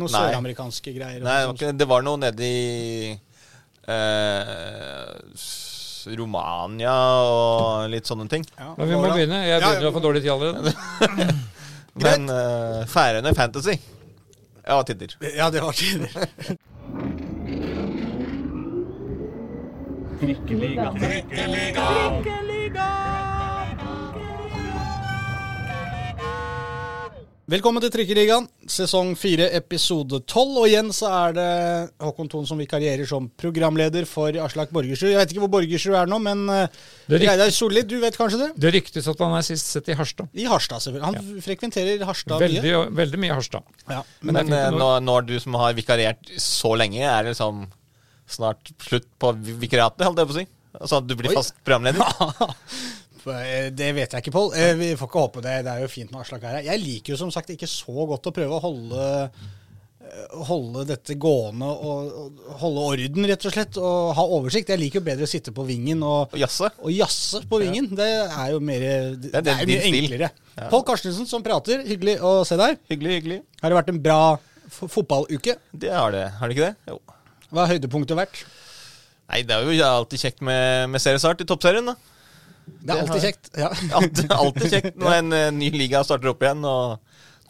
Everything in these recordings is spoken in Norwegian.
Noen søramerikanske greier. Nei, det var, ikke, det var noe nede i eh, Romania og litt sånne ting. Ja, Men vi må begynne. Jeg begynner ja. å få dårlig tid allerede. Men uh, Færøyene Fantasy Ja, tider. Ja, det var tider. Velkommen til Trikkeligaen, sesong fire, episode tolv. Og igjen så er det Håkon Thon som vikarierer som programleder for Aslak Borgersrud. Jeg vet ikke hvor Borgersrud er nå, men Det Reidar Solli, du vet kanskje det? Det ryktes at han er sist sett i Harstad. I Harstad, selvfølgelig. Han frekventerer Harstad mye. Veldig, veldig mye Harstad. Ja, Men, men, eh, fint nå, når du som har vikariert så lenge, er det liksom snart slutt på vikariatet, holdt jeg på å si? Altså at du blir Oi. fast programleder? Eh, Det vet jeg ikke, Pål. Eh, Vi får ikke håpe det. Det er jo fint med Aslak her. Jeg liker jo som sagt ikke så godt å prøve å holde eh, holde dette gående og, holde orden, rett og slett, og ha oversikt. Jeg liker jo bedre å sitte på vingen og, Og jazze? og jazze på vingen. Det er jo mer Det, er det er mye enklere. Ja. Pål Karstensen som prater. Hyggelig å se deg. Hyggelig, hyggelig. Har det vært en bra fotballuke? Det har det. Har det ikke det? Jo. Hva har høydepunktet vært? Nei, det er jo alltid kjekt med, med seriestart i toppserien, da. Det er alltid kjekt. Ja. Alltid, alltid kjekt når en eh, ny liga starter opp igjen. Og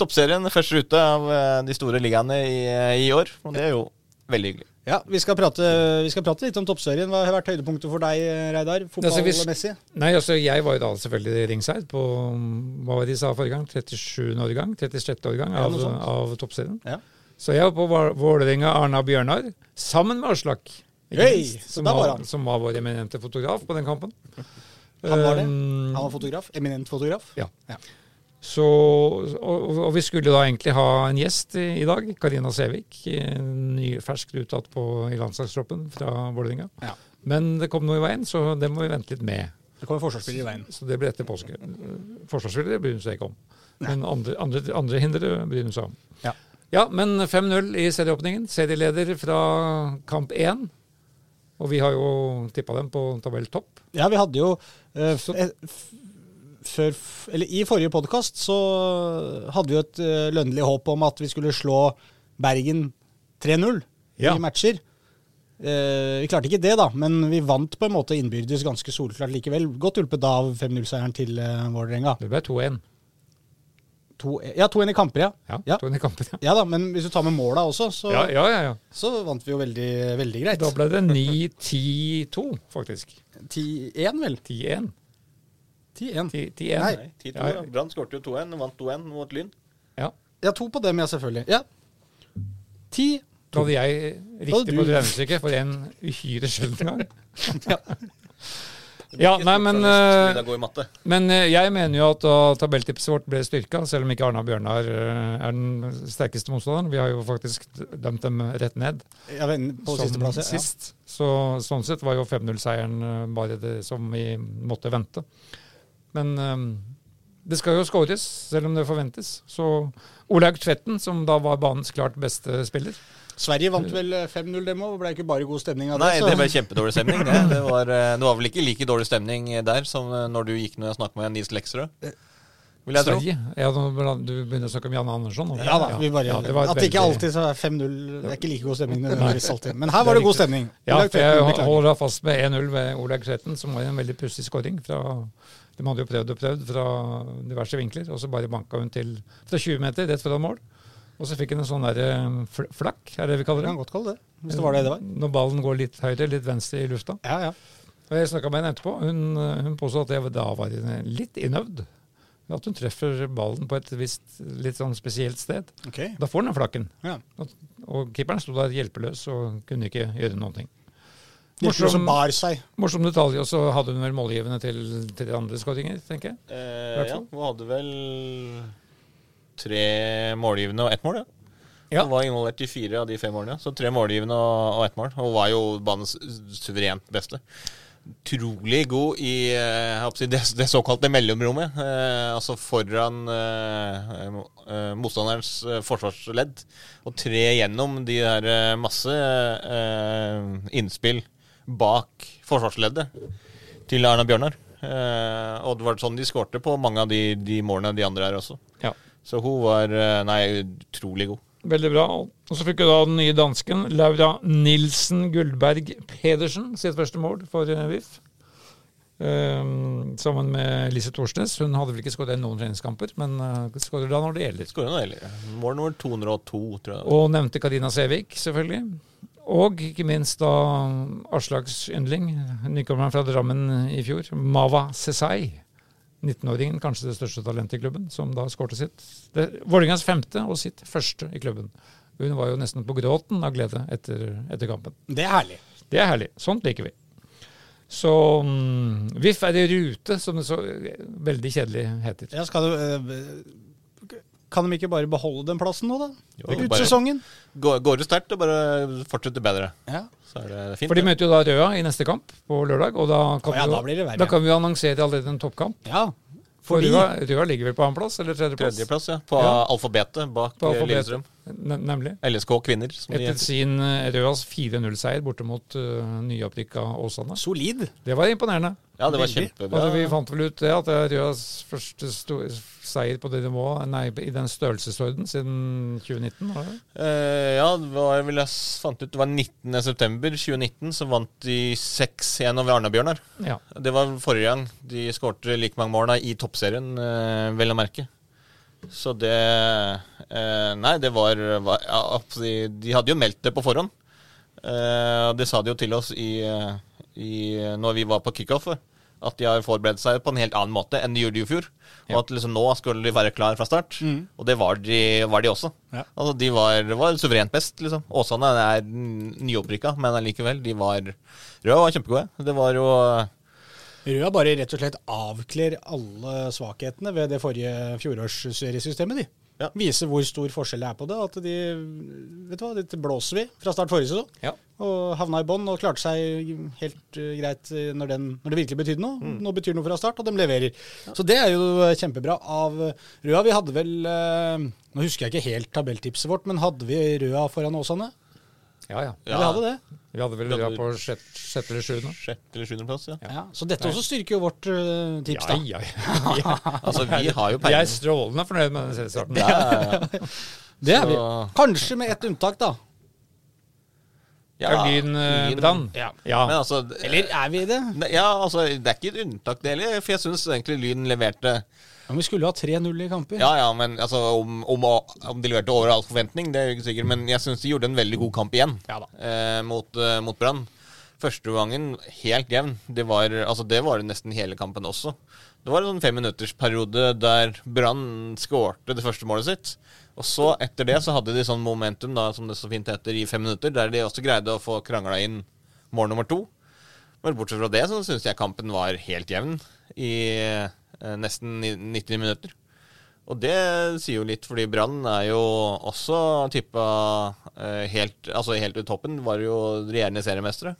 toppserien første rute av eh, de store ligaene i, eh, i år. Og det er jo veldig hyggelig. Ja, vi skal, prate, vi skal prate litt om toppserien. Hva har vært høydepunktet for deg, Reidar? Altså, Fotballmessig? Nei, altså Jeg var jo da selvfølgelig ringside på hva var det de sa forrige gang? 37. årgang? 36. årgang av, ja, av toppserien. Ja. Så jeg var på Vå- Vålerenga Arna Bjørnar sammen med Aslak. så som, var, som var vår eminente fotograf på den kampen. Han var det? Um, Han var fotograf? Eminent fotograf? Ja. Ja. Så, og, og vi skulle da egentlig ha en gjest i, i dag. Karina Sævik. Ny, fersk uttatt på, i landslagstroppen fra Vålerenga. Ja. Men det kom noe i veien, så det må vi vente litt med. Det kommer forsvarsspiller i veien. Så det ble etter påske. Forsvarsspillere bryr hun seg ikke om. Men andre, andre, andre hindre bryr hun seg om. Ja. Ja, men 5-0 i serieåpningen. Serieleder fra kamp 1. Og vi har jo tippa dem på tabell topp. Ja, vi hadde jo eh, eh, før, eller I forrige podkast så hadde vi jo et uh, lønnlig håp om at vi skulle slå Bergen 3-0 Ja. i matcher. Eh, vi klarte ikke det, da, men vi vant på en måte innbyrdes ganske solklart likevel. Godt hjulpet av 5-0-seieren til uh, Vålerenga. Det ble 2-1. To- Ja, 2-1 i kamper, ja. Ja, Ja. 2-1 i kamper, Ja. Ja da, men hvis du tar med måla også, så, Ja, ja, ja, ja. så vant vi jo veldig, veldig greit. Da ble det 9-10-2, faktisk. 10-1, vel? 10-1. 10-1. 10-1. Nei. Nei, 10-2, Ja. Brann skåret jo 2-1, vant 2-1 mot Lyn. Ja. Ja, to på dem, ja, selvfølgelig. Ja. 10 Da hadde jeg riktig hadde på regnestykket for en uhyre sjelden gang. Ja. Ja, nei, men, eh. Men eh, jeg mener jo at da tabelltipset vårt ble styrka, selv om ikke Arna Bjørnar eh, er den sterkeste motstanderen. Vi har jo faktisk dømt dem rett ned Ja, på som siste plass, ja. sist. Så sånn sett var jo 5-0-seieren eh, bare det som vi måtte vente. Men eh, det skal jo skåres, selv om det forventes. Så Olaug Tvetten, som da var banens klart beste spiller Sverige vant vel eh, 5-0 dem òg, ble ikke bare god stemning av det. Nei, så- det ble kjempedårlig stemning. Det, det, var, eh, det var vel ikke like dårlig stemning der som eh, når du gikk når jeg snakket med Nils Leksrød? Vil jeg tro. Ja, du begynner å snakke om Jan Andersson nå. Ja da, vi bare, Ja, det At det ikke alltid så er 5-0 Det er ikke like god stemning nødvendigvis alltid. Men her var det god stemning. Ja, for jeg holder da fast med 1-0 ved Olaug Tvetten, som var en veldig pussig skåring. De hadde jo prøvd og prøvd fra diverse vinkler, og så bare banka hun til fra 20 meter rett foran mål. Og så fikk hun en sånn der eh, fl flakk, er det vi kaller det? kan godt kalle det hvis det var det det var. Når ballen går litt høyre, litt venstre i lufta. Ja, ja. Og jeg snakka med henne etterpå. Hun, eh, hun påstod at det da var litt innøvd. At hun treffer ballen på et visst litt sånn spesielt sted. Ok. Da får hun den flakken. Ja. Og keeperen sto der hjelpeløs og kunne ikke gjøre noen ting. Morsom, som bar seg. Morsom detalj, og så hadde hun vel målgivende til tre andre skåringer, tenker jeg. Eh, ja, hun hadde vel tre målgivende og ett mål, ja. Ja. Hun var involvert i fire av de fem målene. Så tre målgivende og, og ett mål. Hun var jo banens suverent beste. Utrolig god i eh, det, det såkalte mellomrommet. Eh, altså foran eh, eh, motstanderens eh, forsvarsledd. Og tre gjennom de der eh, masse eh, innspill bak forsvarsleddet til Erna Bjørnar. Eh, og det var sånn de skårte på mange av de, de målene de andre her også. Ja. Så hun var eh, nei, utrolig god. Veldig bra. Og så fikk hun da den nye dansken Laura Nilsen Guldberg Pedersen sitt første mål for eh, VIF. Um, sammen med Lise Thorsnes. Hun hadde vel ikke skåret noen treningskamper, men uh, skårer da når det gjelder. Skårer når det gjelder. Mål nummer 202, tror jeg. Og nevnte Karina Sævik, selvfølgelig. Og ikke minst da Aslaks yndling, nykommeren fra Drammen i fjor, Mava Sesai. 19-åringen, kanskje det største talentet i klubben, som da skårte sitt det- Vålerengas femte og sitt første i klubben. Hun var jo nesten på gråten av glede etter, etter kampen. Det er herlig. Det er herlig. Sånt liker vi. Så um, VIF er i rute, som det så veldig kjedelig heter. Ja, skal du, eh, kan de ikke bare beholde den plassen nå, da? Jo, Ut sesongen? Går, går det sterkt, og bare fortsetter bedre. Ja. Så er det fint. For de det. møter jo da Røa i neste kamp på lørdag, og da kan, ja, vi, jo, da blir det verre. da kan vi annonsere allerede en toppkamp. ja. For Fordi Røa, Røa ligger vel på annenplass eller tredjeplass? Tredjeplass, ja. På Ja. alfabetet bak På eh, alfabetet. Nemlig. LSK kvinner, som Etter sin eh, Røas 4-0-seier borte mot uh, nyopprykka Åsane. Solid. Det var imponerende. Ja, det var Veldig. kjempebra. Altså, vi fant vel ut det at det er Røas første sto- seier på det nivået, nei, i den størrelsesorden siden 2019. var det? Eh, ja, det var, vel jeg fant ut det var 19.9.2019, så vant de 6-1 over Arna-Bjørnar. Ja. Det var forrige gang de skårte like mange mål da, i toppserien, eh, vel å merke. Så det eh, Nei, det var, var ja, de, de hadde jo meldt det på forhånd. Eh, det sa de jo til oss i, eh, i, når vi var på kickoff. At de har forberedt seg på en helt annen måte enn de gjorde i fjor. Og at liksom nå skulle de være klar fra start. Og det var de, var de også. Ja. Altså, de var, var suverent best, liksom. Åsane er nyopprykka, men allikevel. De var Røde var kjempegode. Det var jo Røa bare rett og slett avkler alle svakhetene ved det forrige fjorårsseriesystemet, de. Ja. Vise hvor stor forskjell det er på det. At de Vet du hva, dette blåser vi fra start forrige sesong. Ja. Og havna i bånn og klarte seg helt uh, greit eh, når, den, når det virkelig betydde noe. Nå betyr noe fra start, og de leverer. Så det er jo kjempebra av Røa. Vi hadde vel uh, Nå husker jeg ikke helt tabelltipset vårt, men hadde vi Røa foran Åsane? Ja, ja. Ja, vi hadde det. Vi hadde vel det på sjette, sjette eller sjuende. sjette- eller sjuendeplass. Ja. Ja. Så dette også styrker jo vårt uh, tips, da. Ja, ja, ja. Altså, vi har jo Vi er strålende fornøyd med den seriestarten. Ja. Det er vi. Kanskje med ett unntak, da. Ja, Lyn eh. Ja. Ja. Men altså, Eller er vi det? Ja, altså, det er ikke et unntak, det heller. For jeg syns egentlig Lyn leverte Ja, men vi skulle ha 3-0 i kamper. Ja, ja, men altså, om, om, om de leverte over all forventning, det er jeg ikke sikker. Men jeg syns de gjorde en veldig god kamp igjen Ja da. eh, mot, eh, mot Brann. Første gangen helt jevn. Det var, altså, det var nesten hele kampen også. Det var en sånn femminuttersperiode der Brann skårte det første målet sitt. Og så etter det så hadde de sånn momentum, da, som det så fint heter, i fem minutter, der de også greide å få krangla inn mål nummer to. Men bortsett fra det så syns jeg kampen var helt jevn i nesten 90 minutter. Og det sier jo litt, fordi Brann er jo også tippa eh, helt Altså helt ut toppen. Var jo regjerende seriemestere.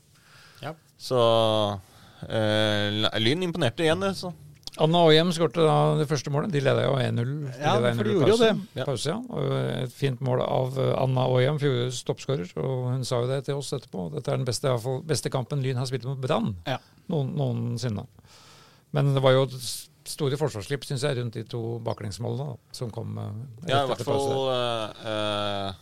Ja. Så uh, Lyn imponerte igjen, det. Så. Anna Aajem skårte da det første målet. De leda jo 1-0. Ja, for de gjorde jo det. Ja. Pause, ja. Og et fint mål av eh, Anna Åhjem, fjorårets toppskårer. Og hun sa jo det til oss etterpå. Dette er den beste, fall, beste kampen Lyn har spilt mot Brann Ja. noen, noensinne. Men det var jo s- store forsvarsslipp, syns jeg, rundt de to baklengsmålene som kom eh, Ja, i hvert fall uh,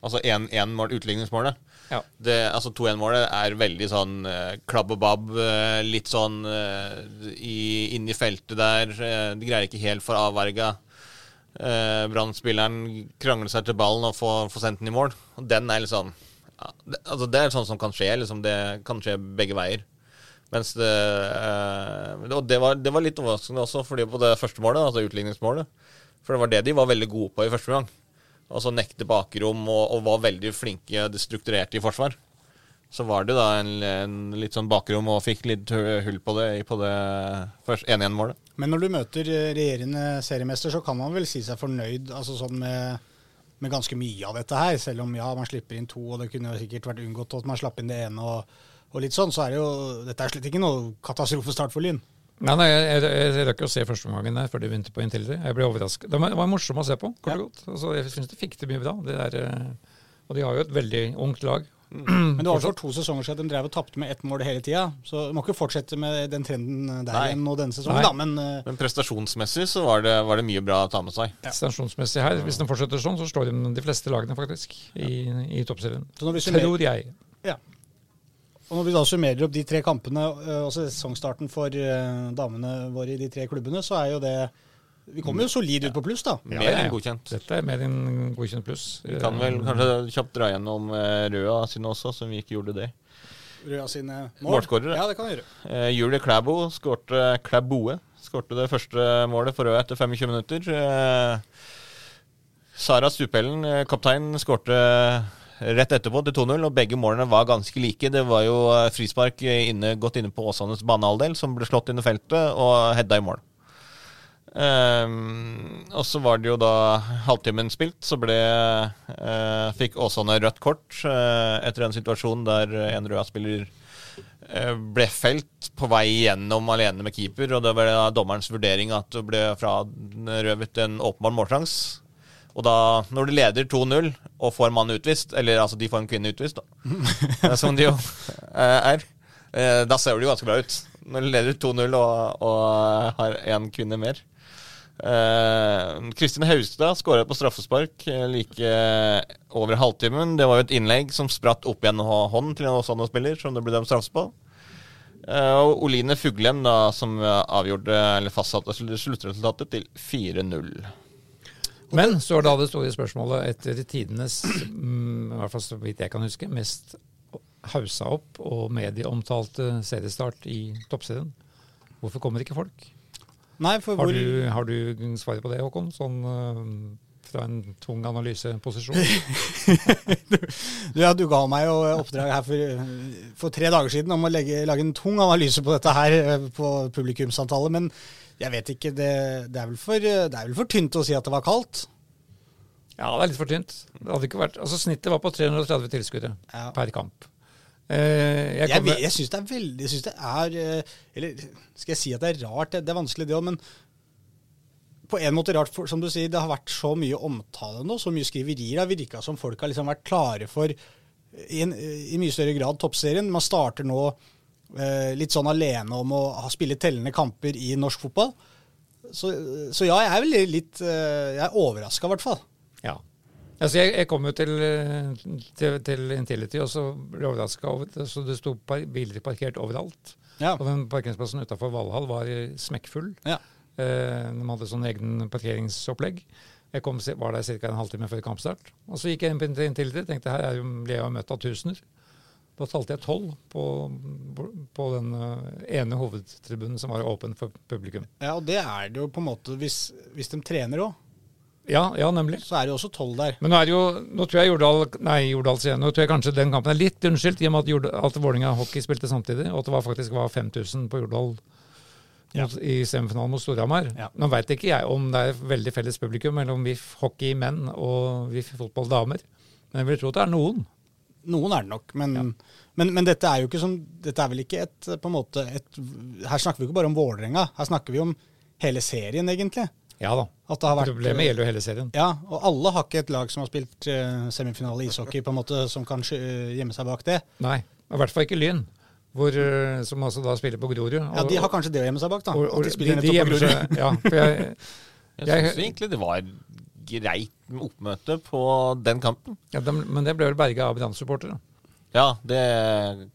Altså én mål, utligningsmålet. Ja. Det, altså 2-1-målet er veldig sånn uh, klabb og babb. uh, litt sånn uh, inni feltet der. Uh, de greier ikke helt for avverga. Uh, Brann-spilleren krangler seg til ballen og får, får sendt den i mål. Og den er litt sånn ja, det, altså det er sånn som kan skje. Liksom det kan skje begge veier. Mens det eh, Og det var, det var litt overraskende også, fordi på det første målet, altså utligningsmålet For det var det de var veldig gode på i første gang. Altså nekte bakrom og, og var veldig flinke strukturerte i forsvar. Så var det da en, en litt sånn bakrom og fikk litt hull på det på det første 1-1-målet. Men når du møter eh, regjerende seriemester, så kan man vel si seg fornøyd altså sånn med, med ganske mye av dette her. Selv om ja, man slipper inn to, og det kunne sikkert vært unngått at man slapp inn det ene. og, og litt sånn, så er det jo, Dette er slett ikke noe katastrofestart for Lyn. Nei, nei, jeg, jeg, jeg, jeg rakk å se førsteomgangen der før de begynte på Intility. Jeg ble overrasket. Det var, var morsomt å se på, kort og godt. Altså, jeg syns de fikk til mye bra. Det der, eh, og de har jo et veldig ungt lag. Men det var for to sesonger siden at de drev og tapte med ett mål hele tida. Så de må ikke fortsette med den trenden der Nei. igjen nå denne sesongen, da. Men uh... Men prestasjonsmessig så var det, var det mye bra å ta med seg. Prestasjonsmessig her, hvis de fortsetter sånn, så slår de de fleste lagene faktisk i, i toppserien. Tror jeg. ja. Og når vi da summerer opp de tre kampene eh, og sesongstarten for eh, damene våre i de tre klubbene, så er jo det Vi kommer jo solid ut på pluss, da. Mer Ja, ja. enn godkjent. Dette er mer enn godkjent pluss. Vi kan vel kanskje kjapt dra gjennom eh, Røa sine også, som vi ikke gjorde det. Røa sine mål. Målskårere. Ja, det kan vi gjøre. Eh, Julie Klæbo skårte Klæboe skårte det første målet for Røa etter 25 minutter. Eh, Sara Stupellen, eh, kaptein, skårte rett etterpå til 2-0, og begge målene var ganske like. Det var jo eh, frispark inne, godt inne på Åsanes banehalvdel, som ble slått inn i feltet, og Hedda i mål. Um, og så var det jo da halvtimen spilt, så ble uh, fikk Åsane rødt kort uh, etter en situasjon der en Røa-spiller eh, ble felt på vei gjennom alene med keeper, og det var da dommerens vurdering at det ble frarøvet en åpenbar målsjanse. Og da, når du leder 2-0 og får en mann utvist, eller altså de får en kvinne utvist, da, som de jo eh, er, eh, da ser det jo ganske bra ut. Når du leder 2-0 og, og har én kvinne mer. Eh, Kristin Haugstad skåret på straffespark like over halvtimen. Det var jo et innlegg som spratt opp igjen hånden til en Åsane-spiller, som det ble dømt straffes på. Eh, og Oline Fuglem, da, som avgjorde, eller fastsatte sluttresultatet til 4-0. Men så er da det store spørsmålet etter tidenes, mm, i hvert fall så vidt jeg kan huske, mest hausa opp og medieomtalte seriestart i toppserien. Hvorfor kommer ikke folk? Nei, for Har hvor du, har du svaret på det, Håkon? Sånn øh, fra en tung analyseposisjon? du, ja, du ga meg jo oppdrag her for, for tre dager siden om å legge, lage en tung analyse på dette her eh, på publikumsantallet. men jeg vet ikke. Det, det, er vel for, det er vel for tynt å si at det var kaldt? Ja, det er litt for tynt. Det hadde ikke vært, altså Snittet var på 330 tilskuere Ja. per kamp. Eh, jeg Jeg, jeg syns det er veldig Jeg det er eh, Eller skal jeg si at det er rart? Det, det er vanskelig, det òg, men på en måte rart, for, som du sier, det har vært så mye omtale nå, så mye skriverier. Det har virka som folk har liksom vært klare for, i, en, i mye større grad, toppserien. Man starter nå eh, litt sånn alene om å ha spille tellende kamper i norsk fotball. Så, så ja, jeg er vel litt eh, Jeg er overraska, i hvert fall. Ja. Altså jeg, jeg kom jo til, eh, til, til Intility, og så ble overraska over. Så det sto biler parkert overalt. Ja. Og den parkeringsplassen utafor Valhall var smekkfull. Ja. Eh, de hadde sånn egen parkeringsopplegg. Jeg kom, var der ca. en halvtime før kampstart. Og så gikk jeg inn på Intility tenkte her er jo, blir jeg møtt av tusener. Da talte jeg tolv på, på den eh, ene hovedtribunen som var åpen for publikum. ja, og det er det jo på en måte hvis, hvis de trener òg. Ja, ja, nemlig. Så er det jo også tolv der. Men nå er jo, nå tror jeg Jordal Nei, Jordal sier. Nå tror jeg kanskje den kampen er litt unnskyldt, i og med at, Jord, at Vålerenga hockey spilte samtidig, og at det var faktisk var 5000 på Jordal Ja. i semifinalen mot Storhamar. Ja. Nå veit ikke jeg om det er veldig felles publikum mellom VIF hockey menn og VIF fotball damer, men jeg vil tro at det er noen. Noen er det nok, men, men, men dette er jo ikke som Dette er vel ikke et på en måte et, Her snakker vi ikke bare om Vålerenga, her snakker vi om hele serien, egentlig. Ja da. At det har vært Problemet gjelder jo hele serien. Ja, og alle har ikke et lag som har spilt uh, semifinale i ishockey, på en måte, som kan eh, gjemme seg bak det. Nei, i hvert fall ikke Lyn, hvor, eh, som altså da spiller på Grorud. Ja, De har kanskje det å gjemme seg bak, da. og- og At de spiller de- de nettopp på Grorud. Ja, for jeg, Jeg Jeg- syns egentlig det var greit oppmøte på den kampen. ja, de, men det ble vel berga av Brann-supportere. Ja, det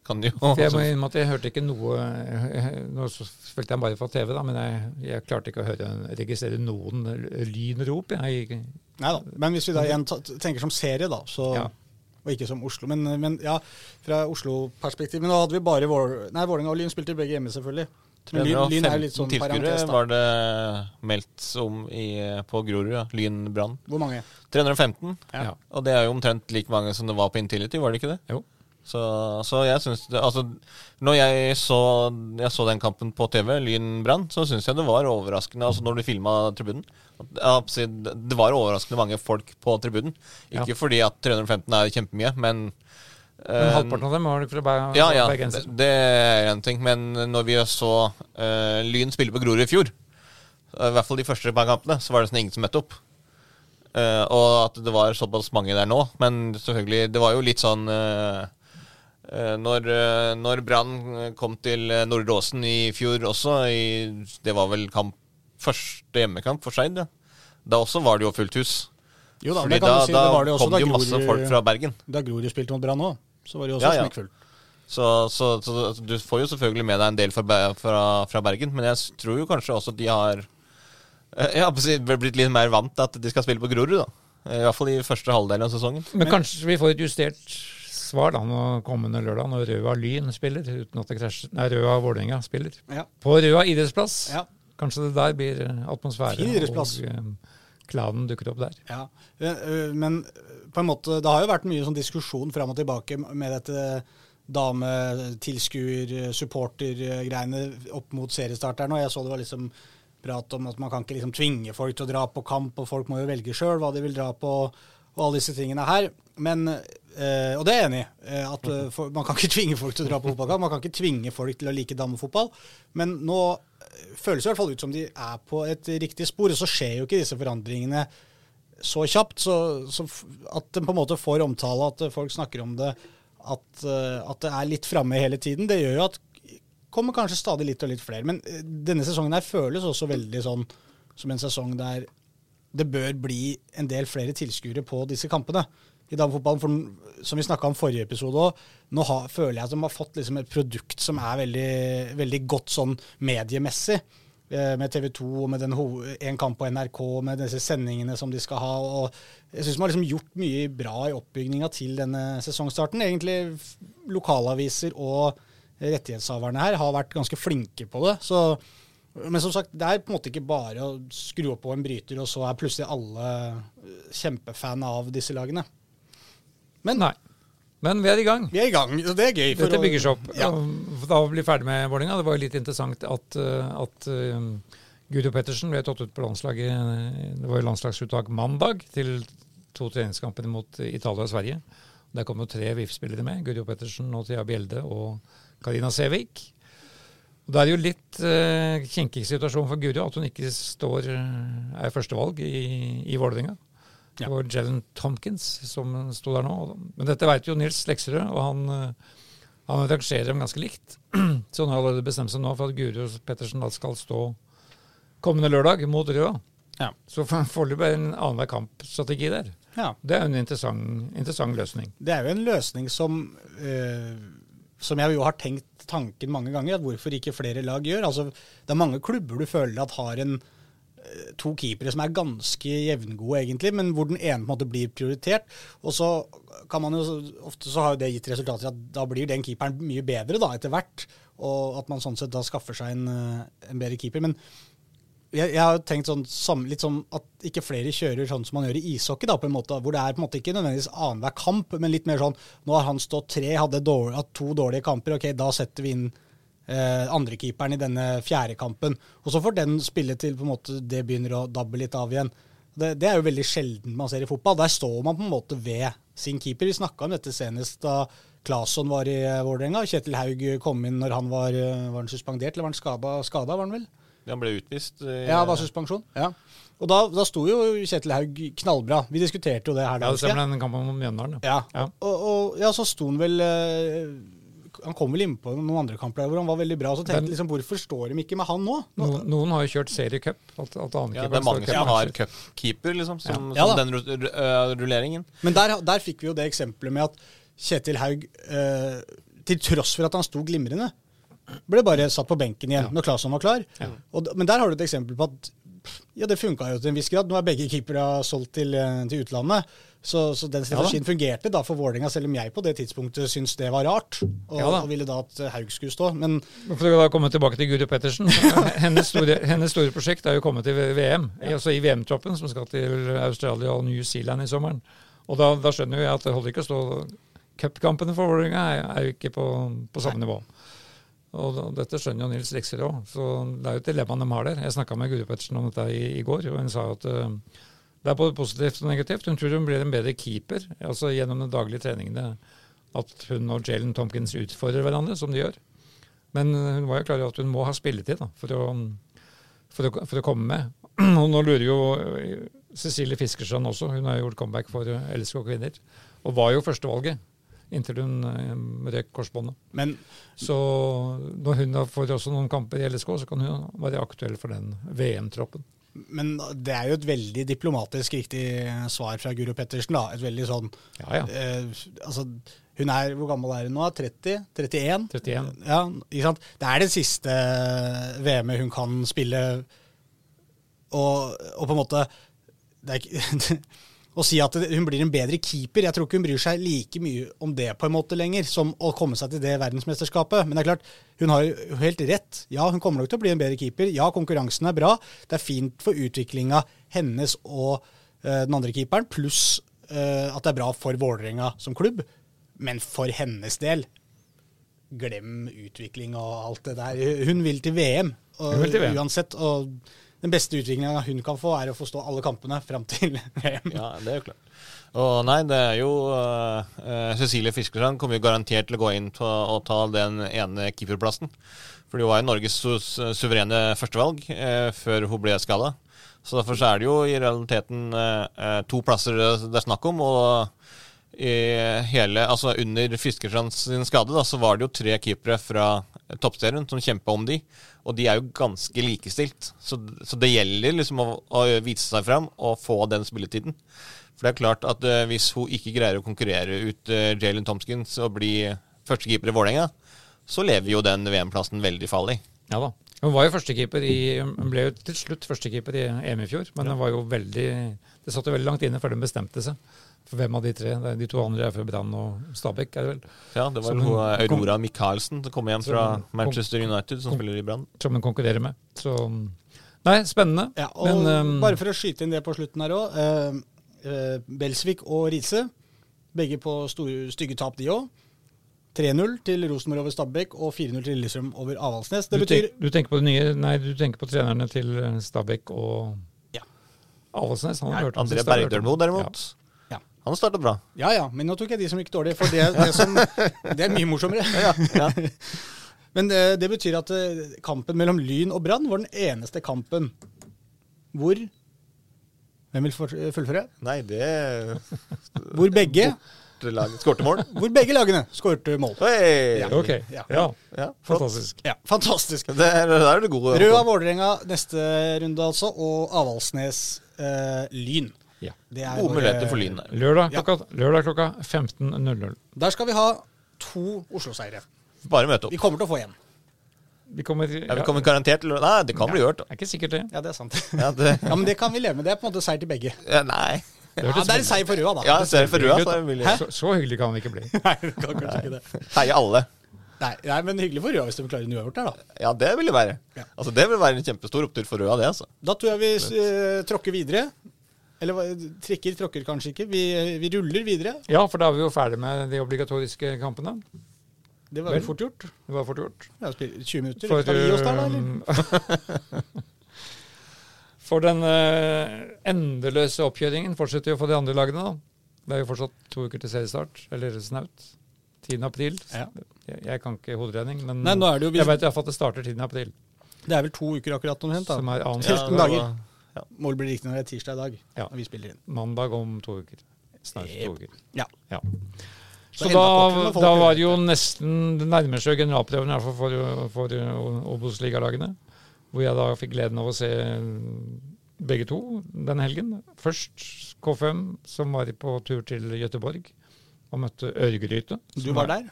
kan de jo For jeg må innrømme at jeg hørte ikke noe Nå så spilte jeg bare fra TV, da, men jeg, jeg klarte ikke å høre, registrere noen lynrop. Jeg, Nei da. Men hvis vi da igjen tenker som serie, da, så Ja. Og ikke som Oslo. Men, men ja, fra Oslo-perspektiv. Men nå hadde vi bare Nei, Vålerenga og Lyn spilte begge hjemme, selvfølgelig. Lyn, er litt sånn 315 tilskuere var det meldt om i, på Grorud. Ja. Lyn Brann. Hvor mange? 315. Ja. Og det er jo omtrent like mange som det var på Intility, var det ikke det? Jo. Så, så jeg syns Altså, når jeg så, jeg så den kampen på TV, Lyn Brann, så syns jeg det var overraskende, altså når du filma tribunen Det var overraskende mange folk på tribunen. Ikke Ja. fordi at 315 er kjempemye, men Men eh, halvparten av dem var fra Ber ja, ja, det, det er en ting. Men når vi så uh, Lyn spille på Grorud i fjor, i hvert fall de første par kampene, så var det nesten ingen som møtte opp. Uh, og at det var såpass mange der nå. Men selvfølgelig, det var jo litt sånn uh, Eh, Når, når Brann kom til Nordre Åsen i fjor også, i, det var vel kamp, første hjemmekamp for Skeid, ja. da også var det jo fullt hus. Jo da, Fordi da, si. da det det kom det jo masse folk fra Bergen. Da Grorud spilte mot Brann òg, så var det jo også Ja, ja. smekkfullt. Så, så, så du får jo selvfølgelig med deg en del fra, fra, fra Bergen, men jeg tror jo kanskje også at de har eh, si, blitt litt mer vant til at de skal spille på Grorud, da. I hvert fall i første halvdel av sesongen. Men, kanskje vi får et justert svar da nå kommende lørdag, når Røa Lyn spiller, uten at det krasjer Nei, Røa Vålerenga spiller. Ja. På Røa idrettsplass. Ja. Kanskje det der blir eh, atmosfære, og eh, klanen dukker opp der. Ja, øh, men på en måte, det har jo vært mye sånn diskusjon fram og tilbake med dette dametilskuer, supporter-greiene opp mot seriestarteren. Og jeg så det var liksom prat om at man kan ikke liksom tvinge folk til å dra på kamp, og folk må jo velge sjøl hva de vil dra på, og alle disse tingene her. Men, øh, og det er jeg enig i. øh, at for, Man kan ikke tvinge folk til å dra på fotballkamp. Man kan ikke tvinge folk til å like damefotball. Men nå føles det i hvert fall ut som de er på et riktig spor. Og så skjer jo ikke disse forandringene så kjapt, så, så at den på en måte får omtale, at folk snakker om det, at, eh, at det er litt framme hele tiden, det gjør jo at kommer kanskje stadig litt og litt flere. Men eh, denne sesongen her føles også veldig sånn som en sesong der det bør bli en del flere tilskuere på disse kampene i damefotballen. Som vi snakka om forrige episode òg, nå har, føler jeg at de har fått liksom et produkt som er veldig, veldig godt sånn mediemessig. Eh, Med TV 2 og med en kamp på NRK, med disse sendingene som de skal ha. og Jeg syns man har liksom gjort mye bra i oppbygninga til denne sesongstarten. Egentlig lokalaviser og rettighetshaverne her har vært ganske flinke på det. så men som sagt, det er på en måte ikke bare å skru opp på en bryter, og så er plutselig alle eh, kjempefan av disse lagene. Men Nei. Men vi er i gang. vi er i gang, og det er gøy. for Dette bygger seg opp. Ja. Da blir vi ferdig med Vålerenga. Det var jo litt interessant at, uh, at uh, Gudo Pettersen ble tatt ut på landslaget uh, Det var jo landslagsuttak mandag til to treningskamper mot Italia og Sverige. Der kom jo tre VIF-spillere med. Gudo Pettersen og Thea Bjelde og Karina Sævik. Og Det er jo litt uh, kinkig situasjon for Guro at hun ikke står, er førstevalg i, i Vålerenga. Det var Jellen Tompkins som sto der nå. Men dette vet jo Nils Lekserød, og han, uh, han rangerer dem ganske likt. Så han har allerede bestemt seg nå for at Guro Pettersen da skal stå kommende lørdag mot Røa. Ja. Så for- foreløpig er det en annenhver kampstrategi der. ja. Det er jo en interessant, interessant løsning. Det er jo en løsning som eh, som jeg jo har tenkt tanken mange ganger, at hvorfor ikke flere lag gjør. Altså, det er mange klubber du føler at har en eh, to keepere som er ganske jevngode, egentlig, men hvor den ene på en måte blir prioritert. Og så kan man jo, Ofte så har jo det gitt resultater at da blir den keeperen mye bedre da, etter hvert. Og at man sånn sett da skaffer seg en, eh, en bedre keeper. Men jeg, jeg har jo tenkt sånn, sam- litt sånn at ikke flere kjører sånn som man gjør i ishockey, da, på en måte, hvor det er på en måte ikke nødvendigvis annenhver kamp, men litt mer sånn Nå har han stått tre, hadde dårlig, hatt to dårlige kamper, ok, da setter vi inn eh, andrekeeperen i denne fjerde kampen. Og så får den spille til på en måte det begynner å dabbe litt av igjen. Det, det er jo veldig sjelden man ser i fotball. Der står man på en måte ved sin keeper. Vi snakka om dette senest da Claesson var i eh, Vålerenga. Kjetil Haug kom inn når han var, eh, var han suspendert, eller var han skada? Var han vel? Han ble utvist. I, Ja, det var suspensjon. Ja. Og da, da sto jo Kjetil Haug knallbra. Vi diskuterte jo det her. da, Ja, det stemmer den kampen mot Mjøndalen. Ja. Ja. Og, og ja, så sto han vel eh, Han kom vel innpå noen andre kamper hvor han var veldig bra. Og så tenkte jeg liksom, hvorfor står de ikke med han nå? nå Noen, noen har jo kjørt seriecup. At, at Ja, det er mange som har cupkeeper, liksom, som, Ja. Som den øh, rulleringen. Men der, der fikk vi jo det eksempelet med at Kjetil Haug, eh, til tross for at han sto glimrende, ble bare satt på benken igjen når Claesson var klar. Ja. Og, men der har du et eksempel på at ja, det funka jo til en viss grad. Nå er begge keepere solgt til, eh, til utlandet. Så, så den strategien fungerte da for Vålerenga, selv om jeg på det tidspunktet syntes det var rart. Og, Ja og ville da at Haug skulle stå. Men For å da komme tilbake til Guri Pettersen. Hennes store, hennes store prosjekt er jo å komme til VM, altså i VM-troppen, som skal til Australia og New Zealand i sommeren. Og da, da skjønner jo jeg at det holder ikke å stå Cupkampene for Vålerenga er, er jo ikke på, på samme nivå. Og dette skjønner jo Nils Lekser òg, så det er jo et dilemma de har der. Jeg snakka med Guri Pettersen om dette i, i går, og hun sa at eh, det er både positivt og negativt. Hun tror hun blir en bedre keeper altså gjennom de daglige treningene. At hun og Jalen Tompkins utfordrer hverandre, som de gjør. Men hun var jo klar over at hun må ha spilletid da, for, å, for, å, for å komme med. Og nå lurer jo eh, Cecilie Fiskersand også, hun har gjort comeback for eh, LSK kvinner, og var jo førstevalget inntil hun eh, røk korsbåndet. Men Så når hun får også noen kamper i LSK, så kan hun være aktuell for den VM-troppen. Men det er jo et veldig diplomatisk riktig svar fra Guro Pettersen. da. Et veldig sånn Ja, ja. eh, Altså, hun er Hvor gammel er hun nå? 30? 31? 31. Ja, ikke sant? Det er det siste VM-et hun kan spille, og, og på en måte det er ikke, Å si at hun blir en bedre keeper Jeg tror ikke hun bryr seg like mye om det på en måte lenger, som å komme seg til det verdensmesterskapet. Men det er klart, hun har jo helt rett. Ja, hun kommer nok til å bli en bedre keeper. Ja, konkurransen er bra. Det er fint for utviklinga hennes og uh, den andre keeperen, pluss uh, at det er bra for Vålerenga som klubb. Men for hennes del, glem utvikling og alt det der. Hun vil til VM, og, Hun vil til VM. uansett. Og den beste utviklinga hun kan få, er å få stå alle kampene fram til VM. Ja, det er jo klart. Og nei, det er jo uh, Cecilie Fiskersand kommer jo garantert til å gå inn på å ta den ene keeperplassen. For hun var jo Norges su suverene førstevalg uh, før hun ble skada. Så derfor så er det jo i realiteten eh, to plasser det er snakk om. Og hele, altså under Fiskersand sin skade da, så var det jo tre keepere fra toppserien som kjempa om de. Og de er jo ganske likestilt. Så, så det gjelder liksom å, å vise seg fram og få den spilletiden. For det er klart at uh, hvis hun ikke greier å konkurrere ut uh, Jalen Tomskins og bli førstekeeper i Vålerenga, så lever jo den VM-plassen veldig farlig. Ja da. Hun var jo førstekeeper i Hun ble jo til slutt førstekeeper i EM i fjor, men hun var jo veldig Det satt jo veldig langt inne før hun bestemte seg. For hvem av de tre? De to andre er fra Brann og Stabæk, er det vel? Ja, det var Som jo hun, Aurora Michaelsen som kom igjen fra Manchester United, som spiller i Brann. Som hun konkurrerer med. Så Nei, spennende. Ja, og men um, bare for å skyte inn det på slutten her òg. Eh, Belsvik og Riise, begge på store, stygge tap, de òg. 3-0 til Rosenborg over Stabæk og 4-0 til Lillestrøm over Avaldsnes. Det du, betyr tenk, du tenker nye Nei, du tenker på trenerne til eh, Stabæk og Ja. Avaldsnes. Han har hørt om André hørt. Bergdølmo derimot, Ja. Han starta bra. Ja ja, men nå tok jeg de som gikk dårlig, for det, det, som, det er mye morsommere. Ja, Men det, det betyr at eh, kampen mellom Lyn og Brann var den eneste kampen hvor Hvem vil fullføre? Nei, det Hvor begge, skårte mål. hvor begge lagene skårte mål. Hei! Ja. Ok, Ja. ja. Ja. Fantastisk. Ja, Fantastisk. Det er, det er det gode. Røa Vålerenga neste runde, altså, og Avaldsnes eh, Lyn. Ja. Det er Gode muligheter for Lyn der. Lørdag klokka, lørdag klokka 15.00. Der skal vi ha to Oslo-seire. Bare møte opp. Vi kommer til å få én. Vi kommer, Ja, vi kommer garantert til å Nei, det kan bli gjort. Det er ikke sikkert det. Ja, det er sant. Ja, det, Ja, Men det kan vi leve med. Det er på en måte seier til begge. ja, nei. Ja, det er en seier for Røa, da. Ja, seier for Røa, så Så, så hyggelig kan det ikke bli. Nei, det kan kanskje ikke det. heie alle. Nei, nei, men hyggelig for Røa hvis de klarer en uavgjort der, da. Ja, det vil det være. Ja. Altså, det vil være en kjempestor opptur for Røa, det, altså. Da tror jeg vi uh, tråkker videre. Eller trikker tråkker kanskje ikke. Vi, vi ruller videre. Ja, for da er vi jo ferdig med de obligatoriske kampene. Det var Vel. fort gjort. Det var fort gjort. Ja, 20 minutter. For, Skal vi gi oss der, da, eller? for den eh, endeløse oppkjøringen fortsetter jo for de andre lagene. da. Det er jo fortsatt to uker til seriestart, eller snaut. 10. april. Ja. Jeg, jeg kan ikke hoderegning, men Nei, jo jeg vet iallfall at det starter 10. april. Det er vel to uker akkurat omtrent. da. Som er annen Ja, 14 det dager. Var- Mål blir riktig når det er tirsdag i dag. Ja. Når vi spiller inn. mandag om to uker. Snart to uker. Ja. Ja. Så Så da, da var det. jo nesten det nærmer seg generalprøven i hvert fall for, for Obos-ligalagene. Hvor jeg da fikk gleden av å se begge to den helgen. Først K5, som var på tur til Gøteborg og møtte Ørgryte. Du var der?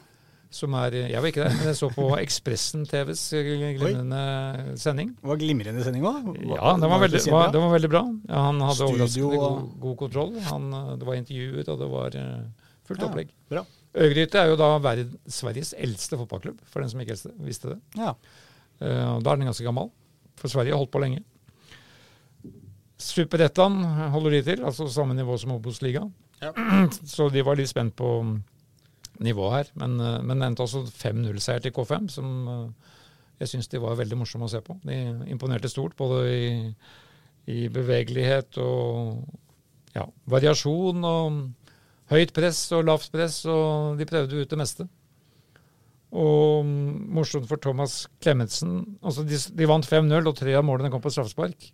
Som er, jeg var ikke der, men jeg så på Ekspressen TVs glimrende sending. Det var glimrende sending òg. Ja, den var, veldig, var, den var veldig bra. Ja, han hadde Studio overraskende god, god kontroll. Han, det var intervjuer, og det var eh, fullt Ja, opplegg. bra. Øygryte er jo da verd, Sveriges eldste fotballklubb, for den som ikke visste det. Ja. Uh, da er den ganske gammel, for Sverige har holdt på lenge. Superettan holder de til, altså samme nivå som Obos-liga. Ja. Så de var litt spent på nivået her, men, eh, men endte altså 5-0-seier til K5, som eh, jeg syns de var veldig morsomme å se på. De imponerte stort, både i, i bevegelighet og ja, variasjon og høyt press og lavt press, og de prøvde ut det meste. Og morsomt for Thomas Klemetsen altså de, de vant 5-0, og tre av målene kom på straffespark.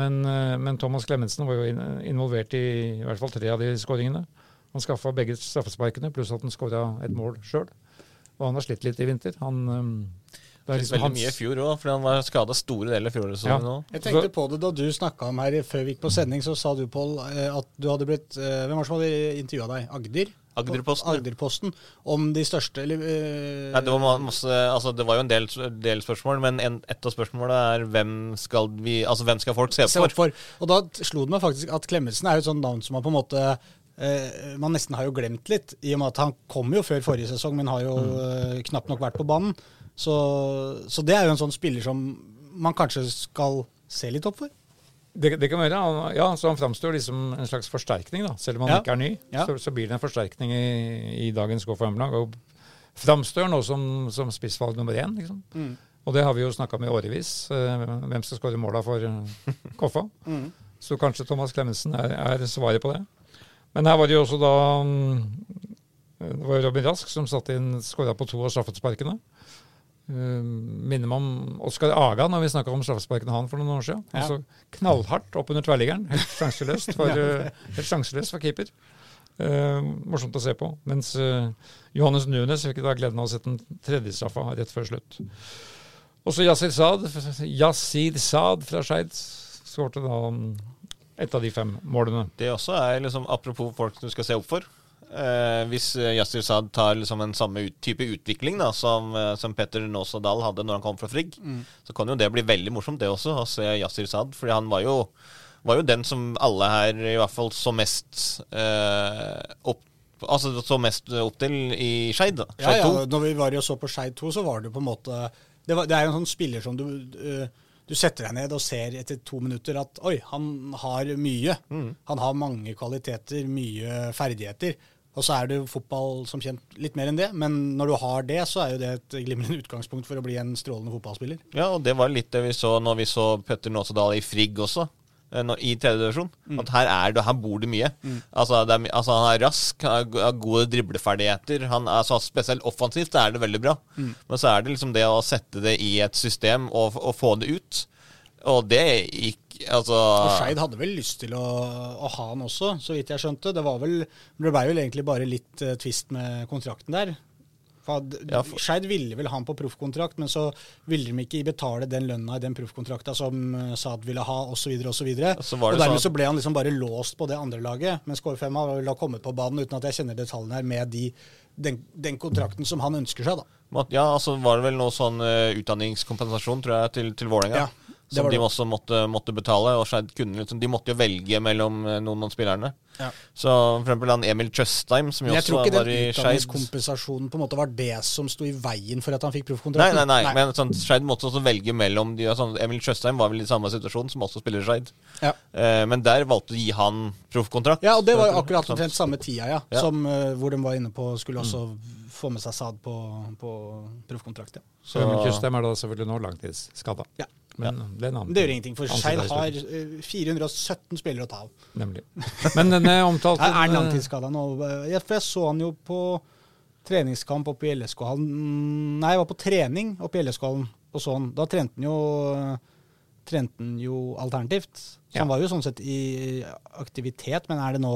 Men, eh, men Thomas Klemetsen var jo involvert i i hvert fall tre av de skåringene. Han skaffa begge straffesparkene, pluss at han skåra et mål sjøl. Og han har slitt litt i vinter. Han, um, det er liksom Veldig hans- mye i fjor òg, fordi han var skada store deler av fjorårssesongen Ja. òg. Jeg tenkte på det da du snakka om her før vi gikk på sending, så sa du, Pål, eh, at du hadde blitt eh, Hvem var det som hadde intervjua deg? Agder? Agderposten. Agderposten. Om de største eller uh... Nei, det, var masse, altså, det var jo en del, del spørsmål, men en, et av spørsmålene er hvem skal, vi, altså, hvem skal folk se se opp for? for. Og da slo det meg faktisk at Klemetsen er jo et sånt navn som man på en måte eh, Man nesten har jo glemt litt, i og med at han kom jo før forrige sesong, men har jo eh, knapt nok vært på banen. Så, så det er jo en sånn spiller som man kanskje skal se litt opp for. Det, det kan være, han- ja, så han framstår liksom en slags forsterkning, da. Selv om han Ja. ikke er ny, Ja. så, så blir det en forsterkning i, i dagens KFM-lag. Og framstår nå som, som spissvalg nummer én. Liksom. Mm. Og det har vi jo snakka om i årevis. eh, hvem skal skåre måla for Koffa? Mm. Så kanskje Thomas Klemetsen er, er svaret på det. Men her var det jo også da mm, Det var jo Robin Rask som satt inn skåra på to av straffesparkene. Uh, minner meg om Oskar Aga når vi snakka om straffesparkene han for noen år siden. Ja. Altså, knallhardt opp under tverrliggeren. Helt sjanseløst for, eh, helt sjanseløst for keeper. Uh, morsomt å se på. Mens uh, Johannes Nunes fikk da gleden av å sette den tredje straffa rett før slutt. Også Yasir Saad, Yasir Saad fra Skeid skårte da mm, et av de fem målene. Det også er liksom, apropos folk du skal se opp for. Eh, hvis eh, Yasir Saad tar liksom en samme ut, type utvikling da, som, eh, som Petter Dahl hadde når han kom fra Frigg, så kan jo det bli veldig morsomt det også, å se Yasir Saad. Fordi han var jo, var jo den som alle her i hvert fall så mest eh, opp Altså så mest opp til i Skeid. da. Ja, Skeid ja, 2. når vi var og så på Skeid 2, så var det på en måte Det, var, det er jo en sånn spiller som du øh, Du setter deg ned og ser etter to minutter at oi, han har mye. Han har mange kvaliteter, mye ferdigheter. Og så er det fotball som kjent litt mer enn det, men når du har det, så er jo det et glimrende utgangspunkt for å bli en strålende fotballspiller. Ja, og det var litt det vi så når vi så Petter Nåsedal i Frigg også. Eh, I tredje divisjon. At her, er det, her bor det mye. Altså, det er, altså, Han er rask, han har gode dribleferdigheter. Han er, altså, spesielt offensivt er det veldig bra. Men så er det liksom det å sette det i et system og, og få det ut. Og det gikk Altså Og Skeid hadde vel lyst til å, å ha han også, så vidt jeg skjønte. Det var vel, det ble vel egentlig bare litt uh, tvist med kontrakten der. For Skeid ville vel ha han på proffkontrakt, men så ville de ikke betale den lønna i den proffkontrakta som eh, Saad ville ha, osv. osv. Og, så videre, og det dermed sånn- så ble han liksom bare låst på det andre laget. Mens KFM har vel ha kommet på banen, uten at jeg kjenner detaljene her, med de, den, den kontrakten som han ønsker seg, da. Ja, altså var det vel noe sånn uh, utdanningskompensasjon, tror jeg, til, til Vålerenga. Ja, som de også måtte, måtte betale. Og Skeid kunne liksom, de måtte jo velge mellom eh, noen av spillerne. Ja. Så for eksempel han Emil Tjøstheim, som jo Men jeg tror også ikke var den i Skeid. utdanningskompensasjonen på en måte var det som sto i veien for at han fikk Nei, proffkontrakten. nei, nei, men sånn, Skeid måtte også velge mellom de, sånn, Emil Tjøstheim var vel i samme situasjon, som også spiller i Skeid. Ja. Eh, men der valgte de å gi han proffkontrakt. Ja, og det var jo Sånn. akkurat omtrent samme tida, ja. Ja. Som, uh, hvor de var inne på skulle også få med seg Sad på, på proffkontrakt. Ja. Så Emil Tjøstheim er da selvfølgelig nå langtidsskada. Ja. Men det er en annen Det gjør ingenting, for Skeid har eh, 417 spillere å ta av. Nemlig. Men denne omtalte Er er han langtidsskada nå? Ja, for jeg så han jo på treningskamp oppe i LSK-hallen. Nei, jeg var på trening oppe i LSK-hallen og så han. Da trente han jo trente han jo alternativt. Så Ja. han var jo sånn sett i aktivitet, men er det nå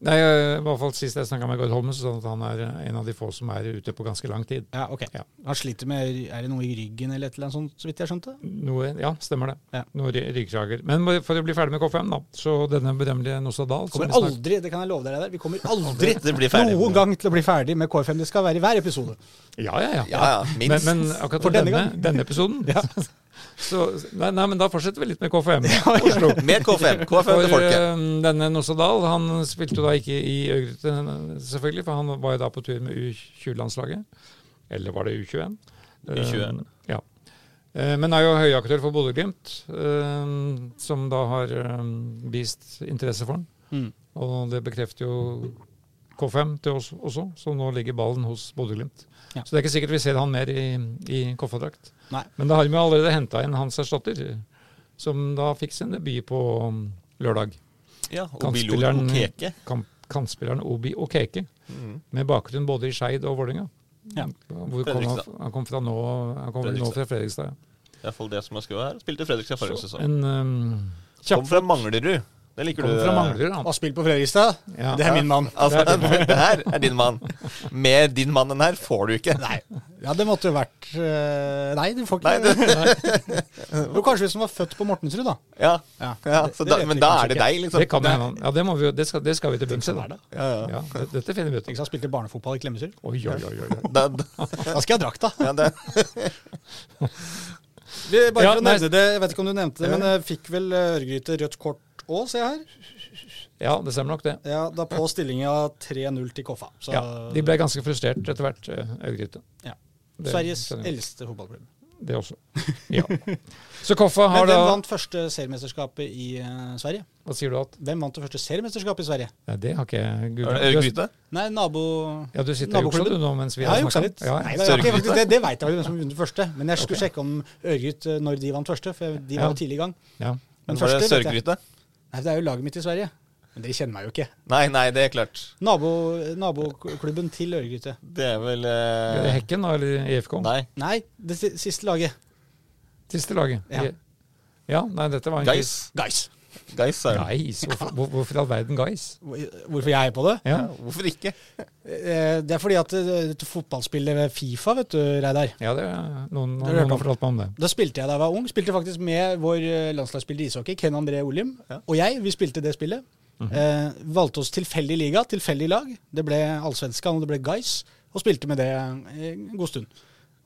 Nei, i hvert fall Sist jeg snakka med Gard Holmen, så sa han at han er en av de få som er ute på ganske lang tid. Ja, ok. Ja. Han sliter med Er det noe i ryggen eller et eller annet sånt, så vidt jeg skjønte? Noe, ja, stemmer det. Ja. Noe ryggsager. Men for å bli ferdig med K5, da. Så denne berømmelige Nossa Dahl som Kommer aldri, det kan jeg love dere der, vi kommer aldri noen gang til å bli ferdig med K5. Det skal være i hver episode. Ja, ja, ja. Ja, ja, minst. men akkurat For for denne denne, denne episoden Ja. Så, nei, nei, men da fortsetter vi litt med KFM. Oslo. Mer K5. K5 For til folket. eh, denne Nossa Dahl han spilte jo da ikke i Øygrute, selvfølgelig, for han var jo da på tur med U20-landslaget. Eller var det U21? U21. Eh, ja. Eh, Men er jo høyaktør for Bodø-Glimt, som da har vist interesse for han. Mm. Og det bekrefter jo K5 til oss også, så nå ligger ballen hos Bodø-Glimt. Ja. Så det er ikke sikkert vi ser han mer i, i Koffa-drakt. Men da har vi allerede henta inn hans erstatter, som da fikk sin debut på um, lørdag. Ja, Kantspilleren- Okeke. Kamp, kantspilleren Obi Okeke, Mm. med bakgrunn både i Skeid og Vålerenga. Ja. Hvor kom han, han kom fra nå, han kom vel nå fra Fredrikstad. Ja. Iallfall det som er skrevet her. Spilte Fredrikstad forrige sesong. En um, Kom fra Manglerud. Det liker Kommer du. fra Mangler, Manglerud, han. Og spilt på Fredrikstad. Ja. Det er min mann. Altså, det her er din mann. Mer din mann enn her får du ikke. Nei. Ja, det måtte jo vært eh, Nei, du får ikke Nei, det, Jo, kanskje hvis han var født på Mortensrud, da. ja, Ja, ja, så det da, men da er det deg, liksom. Det kan Det-. Ja, det, må vi, det, skal, det skal vi til bunns i. Det. Ja, ja. Ja, dette finner vi ut av. han spilte barnefotball i Klemetsrud. Oi, oi, oi, oi. Da, da, Da skal jeg ha drakta. ja, det, Vi, bare Ja, for å nevne det, jeg vet ikke om du nevnte det, men jeg fikk vel eh, Ørgryte rødt kort òg, se her. Ja, det stemmer nok, det. Ja, Da på stillinga 3-0 til Koffa. Så Ja, de ble ganske frustrert etter hvert, Øygryte. Ja. Det Sveriges eldste fotballklubb. Det også. Ja. Så Koffa har Men da hvem vant første seriemesterskapet i uh, Sverige? Hva sier du at Hvem vant det første seriemesterskapet i Sverige? ja, Det har ikke jeg googlet. det Ørgryte? Nei, nabo... Ja, du sitter og jukser du nå mens vi Jeg har snakka. litt. Ja, Nei, ja. det, ikke Sørgryte? faktisk- det, det veit jeg vel hvem som vant første, men jeg skulle okay. sjekke om Ørgryt eh, når de vant første, for de var Ja. tidlig i gang. ja. Men Var det vet jeg. Sørgryte? Nei, det er jo laget mitt i Sverige. Men dere kjenner meg jo ikke. Nei, nei, det er klart. Nabo, naboklubben til Øregryte. Det er vel Er det eh, Hekken da, eller IFK? Nei. Nei, det siste laget. Siste laget. Ja. ja, nei, dette var en Guys. Guys. Guys er det. Guys. Hvorfor, hvor- hvorfor i all verden Guys? Hvorfor jeg er på det? Ja, hvorfor ikke? Eh, Det er fordi at eh, fotballspillet ved Fifa, vet du, Reidar. ja det er noen, Det har noen har fortalt meg om det. Da spilte jeg da jeg var ung. Spilte faktisk med vår eh, landslagsspiller i ishockey, Ken André Olim. Ja. Og jeg, vi spilte det spillet. eh, valgte oss tilfeldig liga, tilfeldig lag. Det ble Allsvenskan og det ble Guys. Og spilte med det en god stund.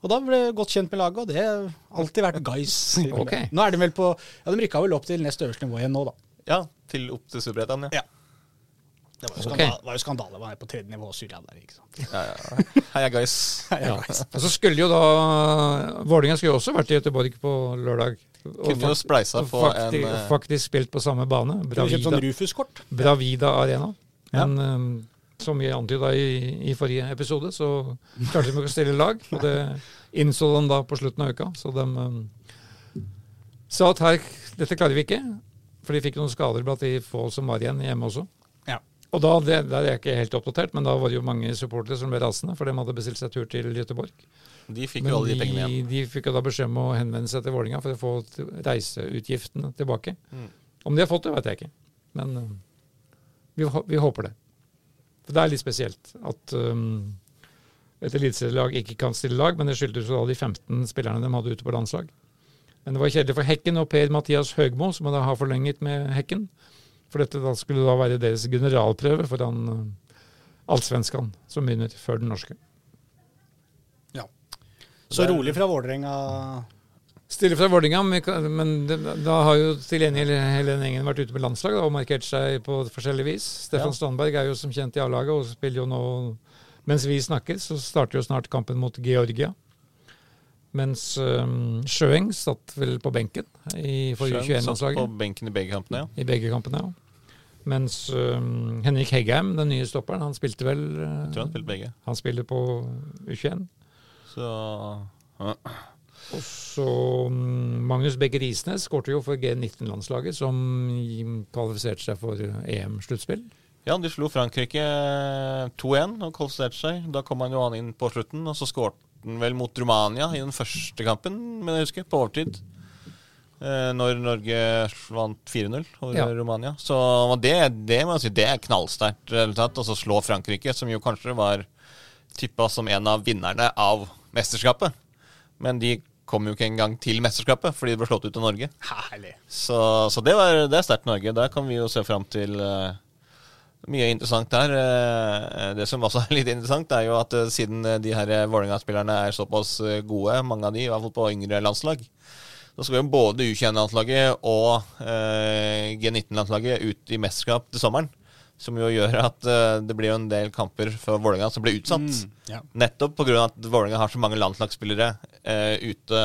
Og da ble jeg godt kjent med laget, og det har alltid vært Guys. okay. Nå er de vel på Ja, de rykka vel opp til nest øverste nivå igjen nå, da. Ja, til opp til Storbritannia. ja. Ja. Det var jo skandale, var jo skandale. Var på tredje nivå og surra der, ikke sant. ja, ja. Heia Guys. Ja. Og så skulle jo da Vålerenga skulle jo også vært i Göteborg på lørdag. Kunne jo spleisa på faktisk, en eh, Faktisk spilt på samme bane. Bravida, sånn Rufus-kort. Bravida Arena. Ja. Men eh, som vi antyda i, i forrige episode, så klarte de ikke å stille lag. Og det innså de da på slutten av uka. Så de um, sa at her, dette klarer vi ikke. For de fikk noen skader blant de få som var igjen hjemme også. Ja. Og da, det, Der er jeg ikke helt oppdatert, men da var det jo mange supportere som ble rasende, for de hadde bestilt seg tur til Göteborg. De fikk Men jo alle de de, pengene igjen. de fikk jo da beskjed om å henvende seg til Vålinga for å få reiseutgiftene tilbake. Mm. Om de har fått det, vet jeg ikke. Men uh, vi, vi håper det. For det er litt spesielt at um, et eliteserielag ikke kan stille lag, men det skyldtes jo da de 15 spillerne de hadde ute på landslag. Men det var kjedelig for Hekken og Per-Mathias Høgmo, som da har forlenget med Hekken. For dette da skulle da være deres generalprøve foran uh, allsvenskan, som begynner før den norske. Ja. Så rolig fra Vålerenga. Stille fra Vålerenga, men da har jo til gjengjeld hele den gjengen vært ute med landslag og markert seg på forskjellig vis. Stefan Ja. Strandberg er jo som kjent i A-laget og spiller jo nå Mens vi snakker, så starter jo snart kampen mot Georgia. Mens um, Sjøeng satt vel på benken i forrige Sjøen satt på 21-landslaget. benken i begge kampene, ja. I begge kampene, ja. Mens um, Henrik Heggheim, den nye stopperen, han spilte vel Jeg tror han spilte begge. Han spiller på U21. Så ja. Og så mm, Magnus Bekke Risnes skårte jo for G19-landslaget, som kvalifiserte seg for EM-sluttspill. Ja, de slo Frankrike 2-1 og kvalifiserte seg. Da kom han jo an inn på slutten, og så skårte han vel mot Romania i den første kampen, men jeg husker, på overtid. Eh, når Norge vant 4-0 over Ja. Romania. Så det, det si, det er knallsterkt. Og så slå Frankrike, som jo kanskje var tippa som en av vinnerne av mesterskapet. Men de kom jo ikke engang til mesterskapet fordi de ble slått ut av Norge. Herlig. Så, så det, var, det er sterkt Norge. Der kan vi jo se fram til uh, mye interessant der. Eh, det som også er litt interessant, er jo at eh, siden de her Vålerenga-spillerne er såpass gode, mange av de, i hvert fall på yngre landslag, så skal jo både U21-landslaget og eh, G19-landslaget ut i mesterskap til sommeren. Som jo gjør at eh, det blir jo en del kamper for Vålerenga som blir utsatt. Mm, ja. Nettopp pga. at Vålerenga har så mange landslagsspillere ute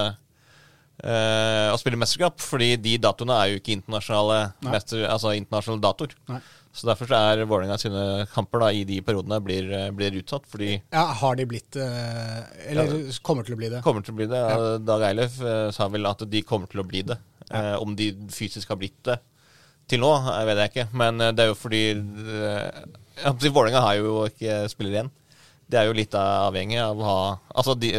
eh, og spiller mesterskap. Fordi de datoene er jo ikke internasjonale, mester, altså internasjonale datoer. Nei. Så derfor så er Vålerenga sine kamper da, i de periodene blir, eh, blir utsatt. Fordi ja, har de blitt eh, Eller kommer til å bli det. kommer til å bli det. Ja. Dag Eilef eh, sa vel at de kommer til å bli det. Ja. om de fysisk har blitt det til nå, eh, vet jeg ikke. Men eh, det er jo fordi eh, ja, Vålerenga har jo ikke spiller igjen. Det er jo litt avhengig av å ha Altså, de,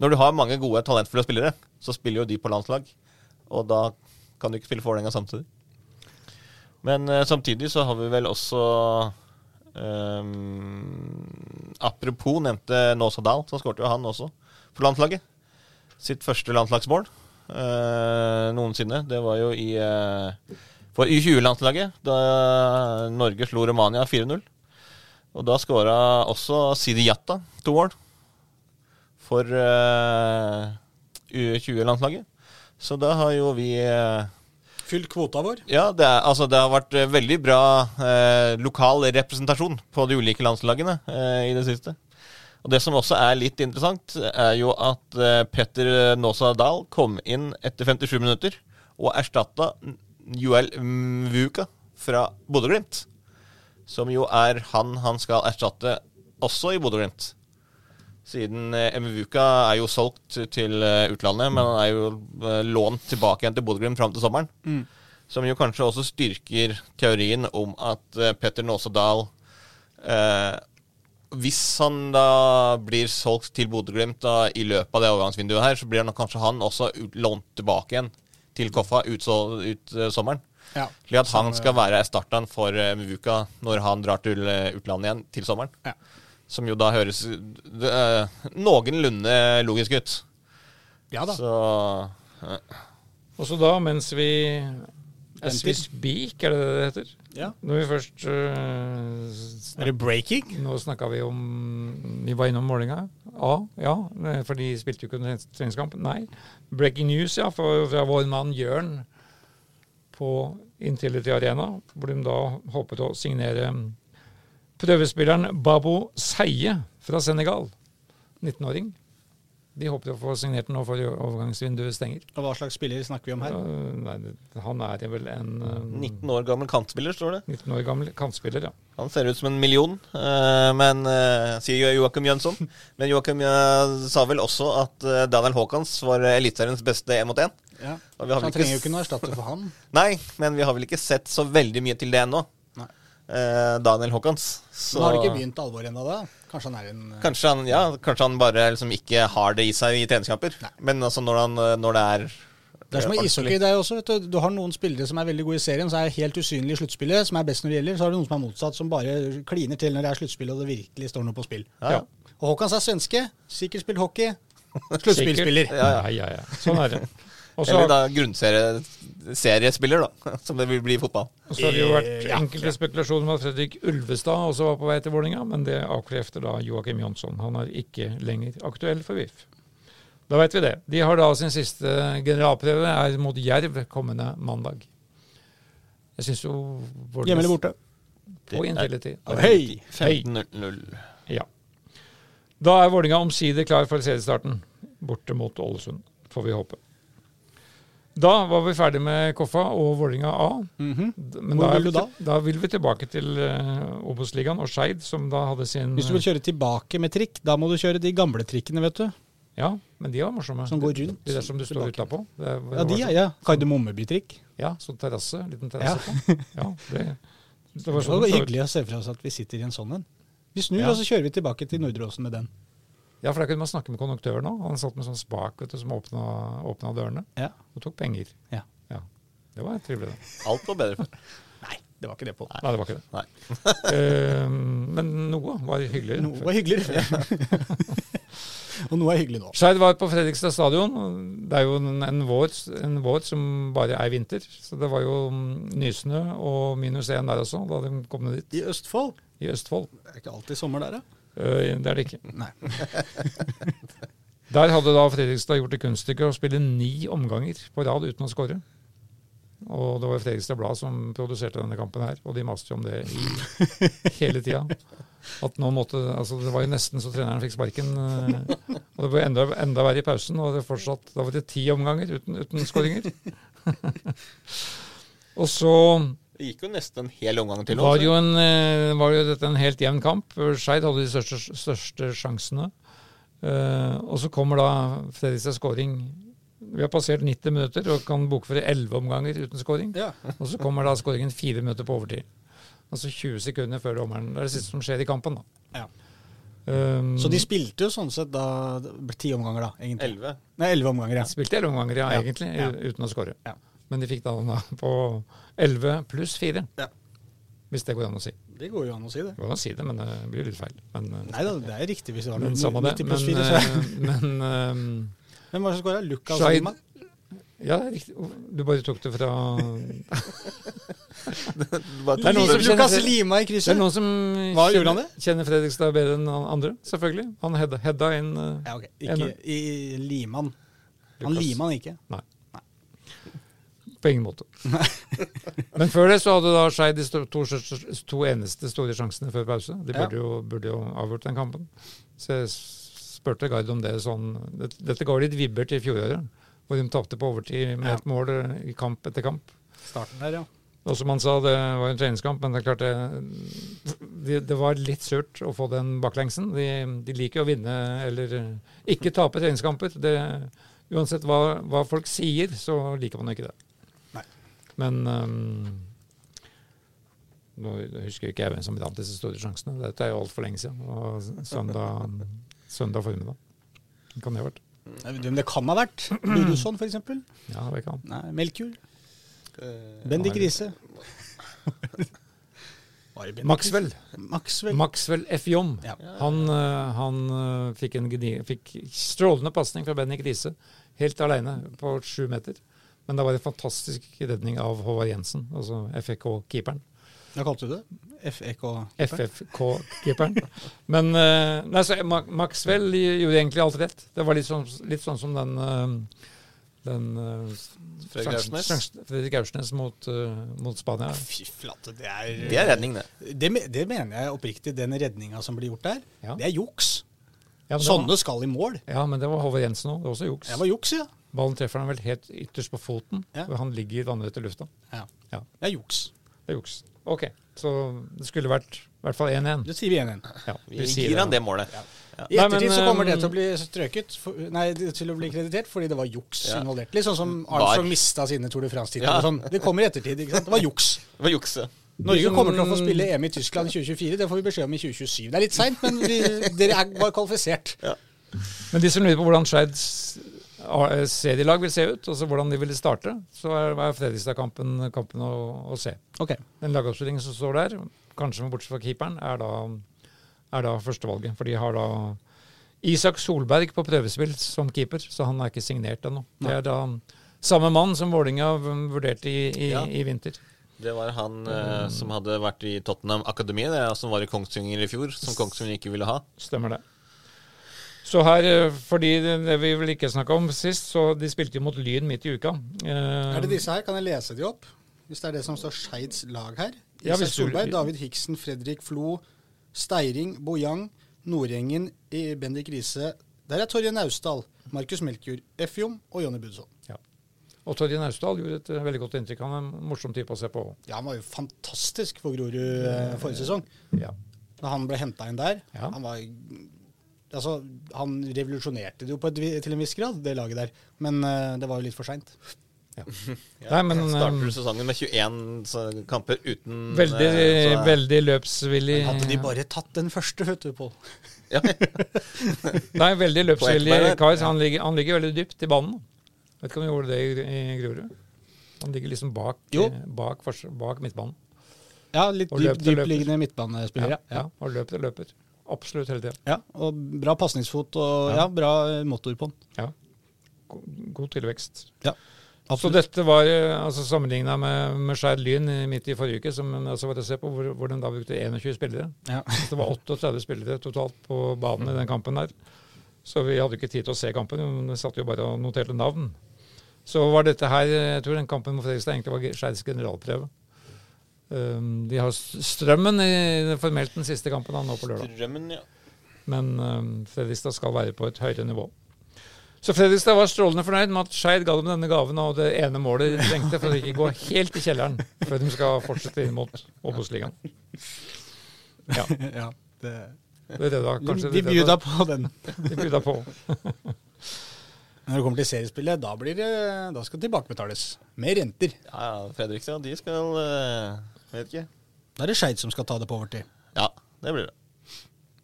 når du har mange gode, talentfulle spillere, så spiller jo de på landslag. Og da kan du ikke spille for Vålerenga samtidig. Men eh, samtidig så har vi vel også ehm, Apropos nevnte Nåsa Dahl, så skårte jo han også for landslaget. Sitt første landslagsmål eh, noensinne. Det var jo i eh, for U20-landslaget, da Norge slo Romania 4-0. Og da skåra også Sidi Jatta to mål for eh, U20-landslaget. Så da har jo vi eh, Fylt kvota vår. Ja, det, er, altså, det har vært eh, veldig bra eh, lokal representasjon på de ulike landslagene eh, i det siste. Og Det som også er litt interessant, er jo at eh, Petter Nåsa Dahl kom inn etter 57 minutter og erstatta Joel Mvuka fra Bodø-Glimt. Som jo er han han skal erstatte også i Bodø-Glimt. Siden eh, Mvuka er jo solgt til eh, utlandet, men han er jo eh, lånt tilbake igjen til Bodø-Glimt fram til sommeren. Mm. Som jo kanskje også styrker teorien om at eh, Petter Nåsedal eh, Hvis han da blir solgt til Bodø-Glimt i løpet av det overgangsvinduet her, så blir han kanskje han også ut, lånt tilbake igjen til Koffa ut, så, ut uh, sommeren. Ja. Slik at han skal være erstatteren for Muvuka når han drar til eh, utlandet igjen til sommeren. Ja. Som jo da høres uh, noenlunde logisk ut. ja da. Så uh. Og så da, mens vi As we speak, er det det det heter? Ja. Når vi først uh, snak- Er det breaking? Nå snakka vi om Vi var innom målinga. A, ja. For de spilte jo ikke en treningskamp. Nei. Breaking news, ja. For, fra vår mann Jørn på Intility Arena, hvor de da håpet å signere prøvespilleren Babo Seie fra Senegal. 19-åring. De håper å få signert den nå før overgangsvinduet stenger. Og hva slags spiller snakker vi om her? Øh, nei, han er vel en uh, 19 år gammel kantspiller, står det. 19 år gammel kantspiller, ja. Han ser ut som en million, uh, men eh, sier Joakim Jønsson. Men Joakim eh, sa vel også at eh, Daniel Haakons var eliteseriens beste én mot én. Ja. Og vi har Så han trenger jo ikke ikke noe erstatter for han. Nei, men vi har vel ikke sett så veldig mye til det ennå. Eh, Daniel Haakons. Så har det ikke begynt alvor ennå, da? Kanskje han er en eh, Kanskje han, ja, kanskje han bare liksom ikke har det i seg i treningskamper. Men altså når, han, eh, når det er Det er som med ishockey. det er også, vet du, du har noen spillere som er veldig gode i serien, som er helt usynlige i sluttspillet, som er best når det gjelder. Så har du noen som er motsatt, som bare kliner til når det er sluttspill og det virkelig står noe på spill. Ja, ja. Og Håkans er svenske. Sikkert spilt hockey. Sluttspillspiller. Ja, ja, ja, ja. Sånn er det. Og så Eller da grunnseriespiller, da. Som det vil bli i fotball. og så har det jo vært enkelte spekulasjoner om at Fredrik Ulvestad også var på vei til Vålerenga, men det avkrefter da Joakim Jonsson. Han er ikke lenger aktuell for VIF. Da vet vi det. De har da sin siste generalprøve, er mot Jerv kommende mandag. Jeg syns jo Vålerenga- Hjemme eller borte? På Intility. Hei! 15-0. Ja. Da er Vålerenga omsider klar for seriestarten. Borte mot Ålesund, får vi håpe. Da var vi ferdig med Koffa og Vålerenga A. Mm -hmm. Men Hvor da, er vil du da? da vil vi tilbake til uh, Obos-ligaen og Skeid, som da hadde sin Hvis du vil kjøre tilbake med trikk, da må du kjøre de gamle trikkene, vet du. Ja, men de var morsomme. Som går rundt. De der som du står utapå. Det er- Ja, de, ja. ja. Kardemommeby-trikk. Ja, sånn terrasse. Liten Ja. terrasse på. Ja, det, det var sånn det var hyggelig å se for oss at vi sitter i en sånn en. Vi snur, Ja. og så kjører vi tilbake til Nordre Åsen med den. Ja, for da kunne man snakke med konduktøren òg. Han satt med sånn spak vet du, som åpna, åpna dørene Ja. og tok penger. Ja. ja. Det var trivelig, det. Alt var bedre før. Nei, det var ikke det, Pål. Nei, det var ikke det. Nei. Eh, men noe var hyggeligere. Noe var hyggeligere. og noe er hyggelig nå. Skeid var på Fredrikstad stadion. Det er jo en, en, vår, en vår som bare er vinter. Så det var jo mm, nysnø og minus én der også, da de kom ned dit. I Østfold I Østfold. Det er ikke alltid sommer der, da. Eh, det er det ikke. Nei. Der hadde da Fredrikstad gjort det kunststykket å spille ni omganger på rad uten å skåre. Og det var Fredrikstad Blad som produserte denne kampen her, og de maste jo om det i hele tida. At nå måtte, altså Det var jo nesten så treneren fikk sparken. eh, Og det ble enda, enda verre i pausen. og det fortsatt, Da var det ti omganger uten, uten skåringer. og så Det gikk jo nesten en hel omgang til. var jo, en, eh, var jo dette en helt jevn kamp. Skeid hadde de største, største sjansene. Eh, og så kommer da Fredrikstad skåring. Vi har passert 90 minutter og kan bokføre 11 omganger uten skåring. Ja. Og så kommer da skåringen fire minutter på overtid. Altså 20 sekunder før dommeren. Det er det siste som skjer i kampen. da. Ja. Um, Så de spilte jo sånn sett da ti omganger, da, egentlig. Elleve. Nei, elleve omganger, ja. De spilte 11 omganger, ja, Ja. egentlig, Ja. uten å skåre. Ja. Men de fikk da, på 11 pluss 4. Ja. Hvis det går an å si. Det går jo an å si det. Det går an å si det, men det blir litt feil. Men, eh, Nei da, det er riktig hvis det var noe samme det. 90 pluss Men, 4. Så. eh, men eh, Hvem var det som skåra? Lukas Skeid- Lima? Ja, riktig. Du bare tok det fra Bare Det er noen som kjenner Lukas Lima i Det er noen som Hva, kjenner, kjenner Fredrikstad bedre enn andre, selvfølgelig. Han hedda, hedda inn eh, Ja, okay. Ikke i Liman. Han Liman ikke. Nei. På ingen måte. Men før det så hadde da Skeid de to, to eneste store sjansene før pause. De Ja. burde jo, burde jo avgjort den kampen. Så jeg spurte Gard om det sånn Dette ga litt vibber til fjoråret, hvor de tapte på overtid med Ja. ett mål eh, i kamp etter kamp. Starten der, ja. Og som han sa, det var en treningskamp, men det er klart det, det, det var litt surt å få den baklengsen. De, de liker å vinne eller ikke tape treningskamper. Det, uansett hva, hva folk sier, så liker man ikke det. Men um, nå husker ikke jeg hvem som vant disse store sjansene. Dette er jo altfor lenge siden. Og søndag, søndag formiddag. Kan det ha vært? Hvem det kan ha vært? Ludusson, f.eks.? Ja, det kan. Nei, Melkjord? Uh, Bendik Riise? Maxwell. Maxwell. Maxwell F. Jom. Ja. Han, eh, han eh, fikk en fikk strålende pasning fra Bendik Riise, helt alene på sju meter. Men det var en fantastisk redning av Håvard Jensen, altså FFK-keeperen. Hva kalte du det? FFK-keeperen. Men eh, nei, så Ma- Maxwell gjorde egentlig alt rett. Det var litt sånn, litt sånn som den eh, den eh, Fredrik Aursnes. Mot, mot Spania. Fy flate, det er Det er redning, det. Det, det mener jeg oppriktig. Den redninga som blir gjort der, Ja. det er juks. Ja, Sånne var, skal i mål. ja, men det var Håvard Jensen òg. Det var også juks. Det var juks, ja. Ballen treffer han vel helt ytterst på foten, Ja. og han ligger vannrett i lufta. ja. Ja. Det er juks. Det er juks. Ok, så det skulle vært i hvert fall 1-1. Da sier vi igjen. Ja, Vi gir han det målet. I Nei, ettertid men, så kommer det til å bli strøket, for, nei, til å bli kreditert fordi det var juks Ja. involvert. Litt sånn som Arnstrong mista sine Tour de France-titler. Ja. Sånn. Det kommer i ettertid. ikke sant? Det var juks. Det var jukse. Norge Liksom- kommer til å få spille EM i Tyskland i 2024. Det får vi beskjed om i 2027. Det er litt seint, men vi, dere er, var kvalifisert. Men de som lurer på hvordan Skeids eh, serielag vil se ut, og så hvordan de vil starte, så er, er Fredrikstad-kampen kampen å, å se. Okay. Den lagoppstillingen som står der, kanskje med bortsett fra keeperen, er da, er da førstevalget. For de har da Isak Solberg på prøvespill som keeper, så han er ikke signert ennå. Det er da samme mann som Vålinga vurderte i, i, Ja. i vinter. Det var han eh, som hadde vært i Tottenham Akademi, det, som var i Kongsvinger i fjor, som Kongsvinger ikke ville ha. Stemmer det. Så her, eh, fordi det, vi vel ikke snakka om sist, så de spilte jo mot Lyn midt i uka. Eh, Er det disse her? Kan jeg lese de opp? Hvis det er det som står Skeids lag her. Ja, Isak hvis du- Solberg, David Hiksen, Fredrik Flo, Steiring, Bojang, Nordengen, I- Bendik Riise. Der er Torje Naustdal, Markus Melkjord, Efjom og Jonny Budson. Ja. Og Torje Naustdal gjorde et eh, veldig godt inntrykk. Han er en morsom type å se på. Ja, han var jo fantastisk for Grorud eh, forrige sesong. Ja. Da han ble henta inn der. Ja. Han var Altså, han revolusjonerte det jo på et, til en viss grad, det laget der. Men uh, det var jo litt for seint. Ja. Nei, men, Starter eh, du sesongen med 21 kamper uten Veldig, eh, så- veldig løpsvillig Hadde de bare tatt den første, vet du, Pål. ja, Nei, veldig løpsvillig kar. Han, ligger- han ligger veldig dypt i banen. Vet ikke om han gjorde det i, i Grorud. Han ligger liksom bak, bak, bak midtbanen. Ja, litt dyp, løper, løper. dypliggende midtbanespiller. Ja, Ja, ja, og løper og løper. Absolutt hele tida. ja. Og bra pasningsfot og Ja. ja. bra eh, motor på den. Ja. God, tilvekst. Ja, Så dette var eh, altså sammenligna med, med Skjær Lyn midt i forrige uke, som også var det å se på, hvor, hvor den da brukte 21 spillere. Ja. Det var 38 spillere totalt på banen i den kampen der. Så vi hadde ikke tid til å se kampen, men vi satt jo bare og noterte navn. Så var dette her Jeg tror den kampen mot Fredrikstad egentlig var Skeids generalprøve. Um, de har Strømmen i formelt den siste kampen da, nå på lørdag. Strømmen, ja. Men um, Fredrikstad skal være på et høyere nivå. Så Fredrikstad var strålende fornøyd med at Skeid ga dem denne gaven og det ene målet de trengte for å ikke gå helt i kjelleren før de skal fortsette inn mot Obos-ligaen. Ja, ja, det, det redda de kanskje de de bjuda på den. De bjuda på. Når det kommer til seriespillet, da, blir det, da skal det tilbakebetales. Med renter. ja, Fredrikstad, de skal eh, Vet ikke. Da er det Skeid som skal ta det på overtid. Ja, det blir det.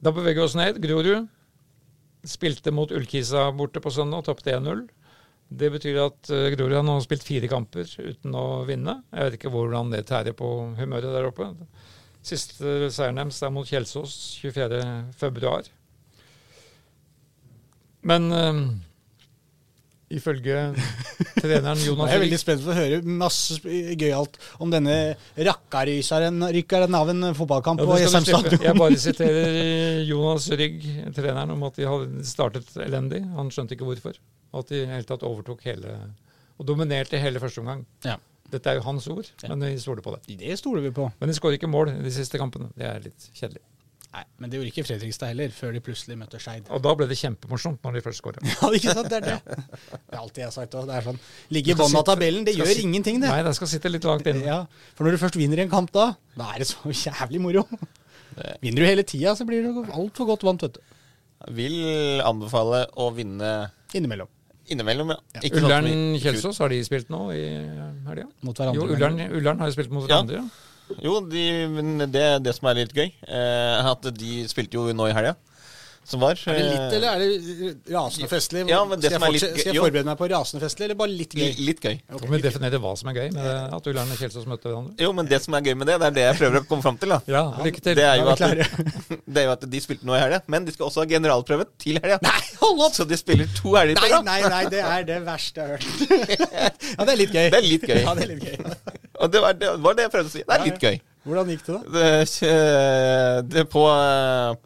Da beveger vi oss ned. Grorud spilte mot Ullkisa borte på søndag og tapte 1-0. Det betyr at uh, Grorud har nå spilt fire kamper uten å vinne. Jeg vet ikke hvordan det tærer på humøret der oppe. Siste seieren deres er mot Kjelsås 24.2. Men uh, ifølge treneren Jonas Jeg er veldig spent på å høre masse gøyalt om denne rakkaryseren rykkeren av en fotballkamp Ja, på Jessheim stadion. Jeg bare siterer Jonas Rygg, treneren, om at de hadde startet elendig. Han skjønte ikke hvorfor. Og at de i hele tatt overtok hele og dominerte hele første omgang. Ja. Dette er jo hans ord, men vi stoler på det. Det stoler vi på. Men de skårer ikke mål de siste kampene. Det er litt kjedelig. Nei, Men det gjorde ikke Fredrikstad heller, før de plutselig møtte Skeid. Og da ble det kjempemorsomt når de først skåra. Ja, ikke sant? Det er det. Det er alltid jeg har sagt òg. Det er sånn Ligge i bånn av tabellen, det gjør ingenting, det. Nei, det skal sitte litt langt inne. Ja, For når du først vinner en kamp da, da er det så jævlig moro. Vinner du hele tida, så blir du altfor godt vant, vet du. Vil anbefale å vinne Innimellom. innimellom, ja. Ikke sånn Ullern-Kjelsås, har de spilt nå i helga? Mot hverandre. Jo, Ullern, Ullern har jo spilt mot Ja. hverandre. Ja. Jo, de, det det som er litt gøy. Eh, at de spilte jo nå i helga, som var. Er det litt, eh, eller er det rasende festlig? Ja, men det skal, som jeg er litt gøy- skal jeg forberede meg på rasende festlig, eller bare litt gøy? Litt gøy. Okay. Kan vi definere hva som er gøy med at Ullern og Kjelsås møtte hverandre? Jo, men det som er gøy med det, det er det jeg prøver å komme fram til. da Ja, lykke til. Det er, jo at, det er jo at de spilte nå i helga, men de skal også ha generalprøve til helga. Nei, hold opp! Så de spiller to helger på Nei, nei, nei, det er det verste jeg har hørt. ja, det er litt gøy. Det er litt gøy. Ja, det er litt gøy. Og det var det, var det jeg prøvde å si. Det er litt gøy. Hvordan gikk det, da? Det, eh, det på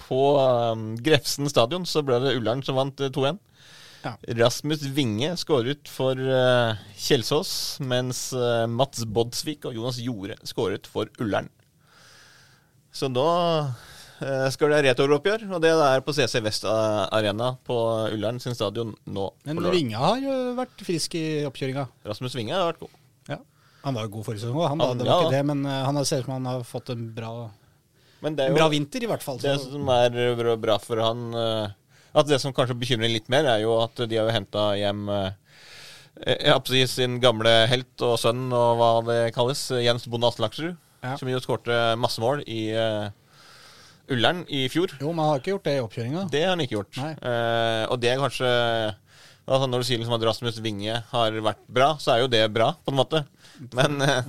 på um, Grefsen stadion så ble det Ullern som vant eh, 2-1. Ja. Rasmus Winge skåret for eh, Kjelsås, mens eh, Mats Bodsvik og Jonas Jorde skåret for Ullern. Så da eh, skal det returoppgjør, og det er på CC Vest eh, Arena på Ullern sin stadion nå. Men. Vinga har jo vært frisk i oppkjøringa. Rasmus Winge har vært god. Ja. Han var jo god forrige sesong òg, han da. Det var ja, ikke det, men eh, han har ser ut som han har fått en bra, Men det en jo bra vinter, i hvert fall. Det som er bra- for han eh, At det som kanskje bekymrer litt mer, er jo at de har jo henta hjem eh, si sin gamle helt og sønn og hva det kalles, Jens Bonde Aslaksrud. Ja. Som jo skårte masse mål i Ullern i fjor. Jo, men han har ikke gjort det i oppkjøringa. Det har han ikke gjort. Eh, og det er kanskje altså Når du sier liksom at Rasmus Winge har vært bra, så er jo det bra, på en måte. Men eh,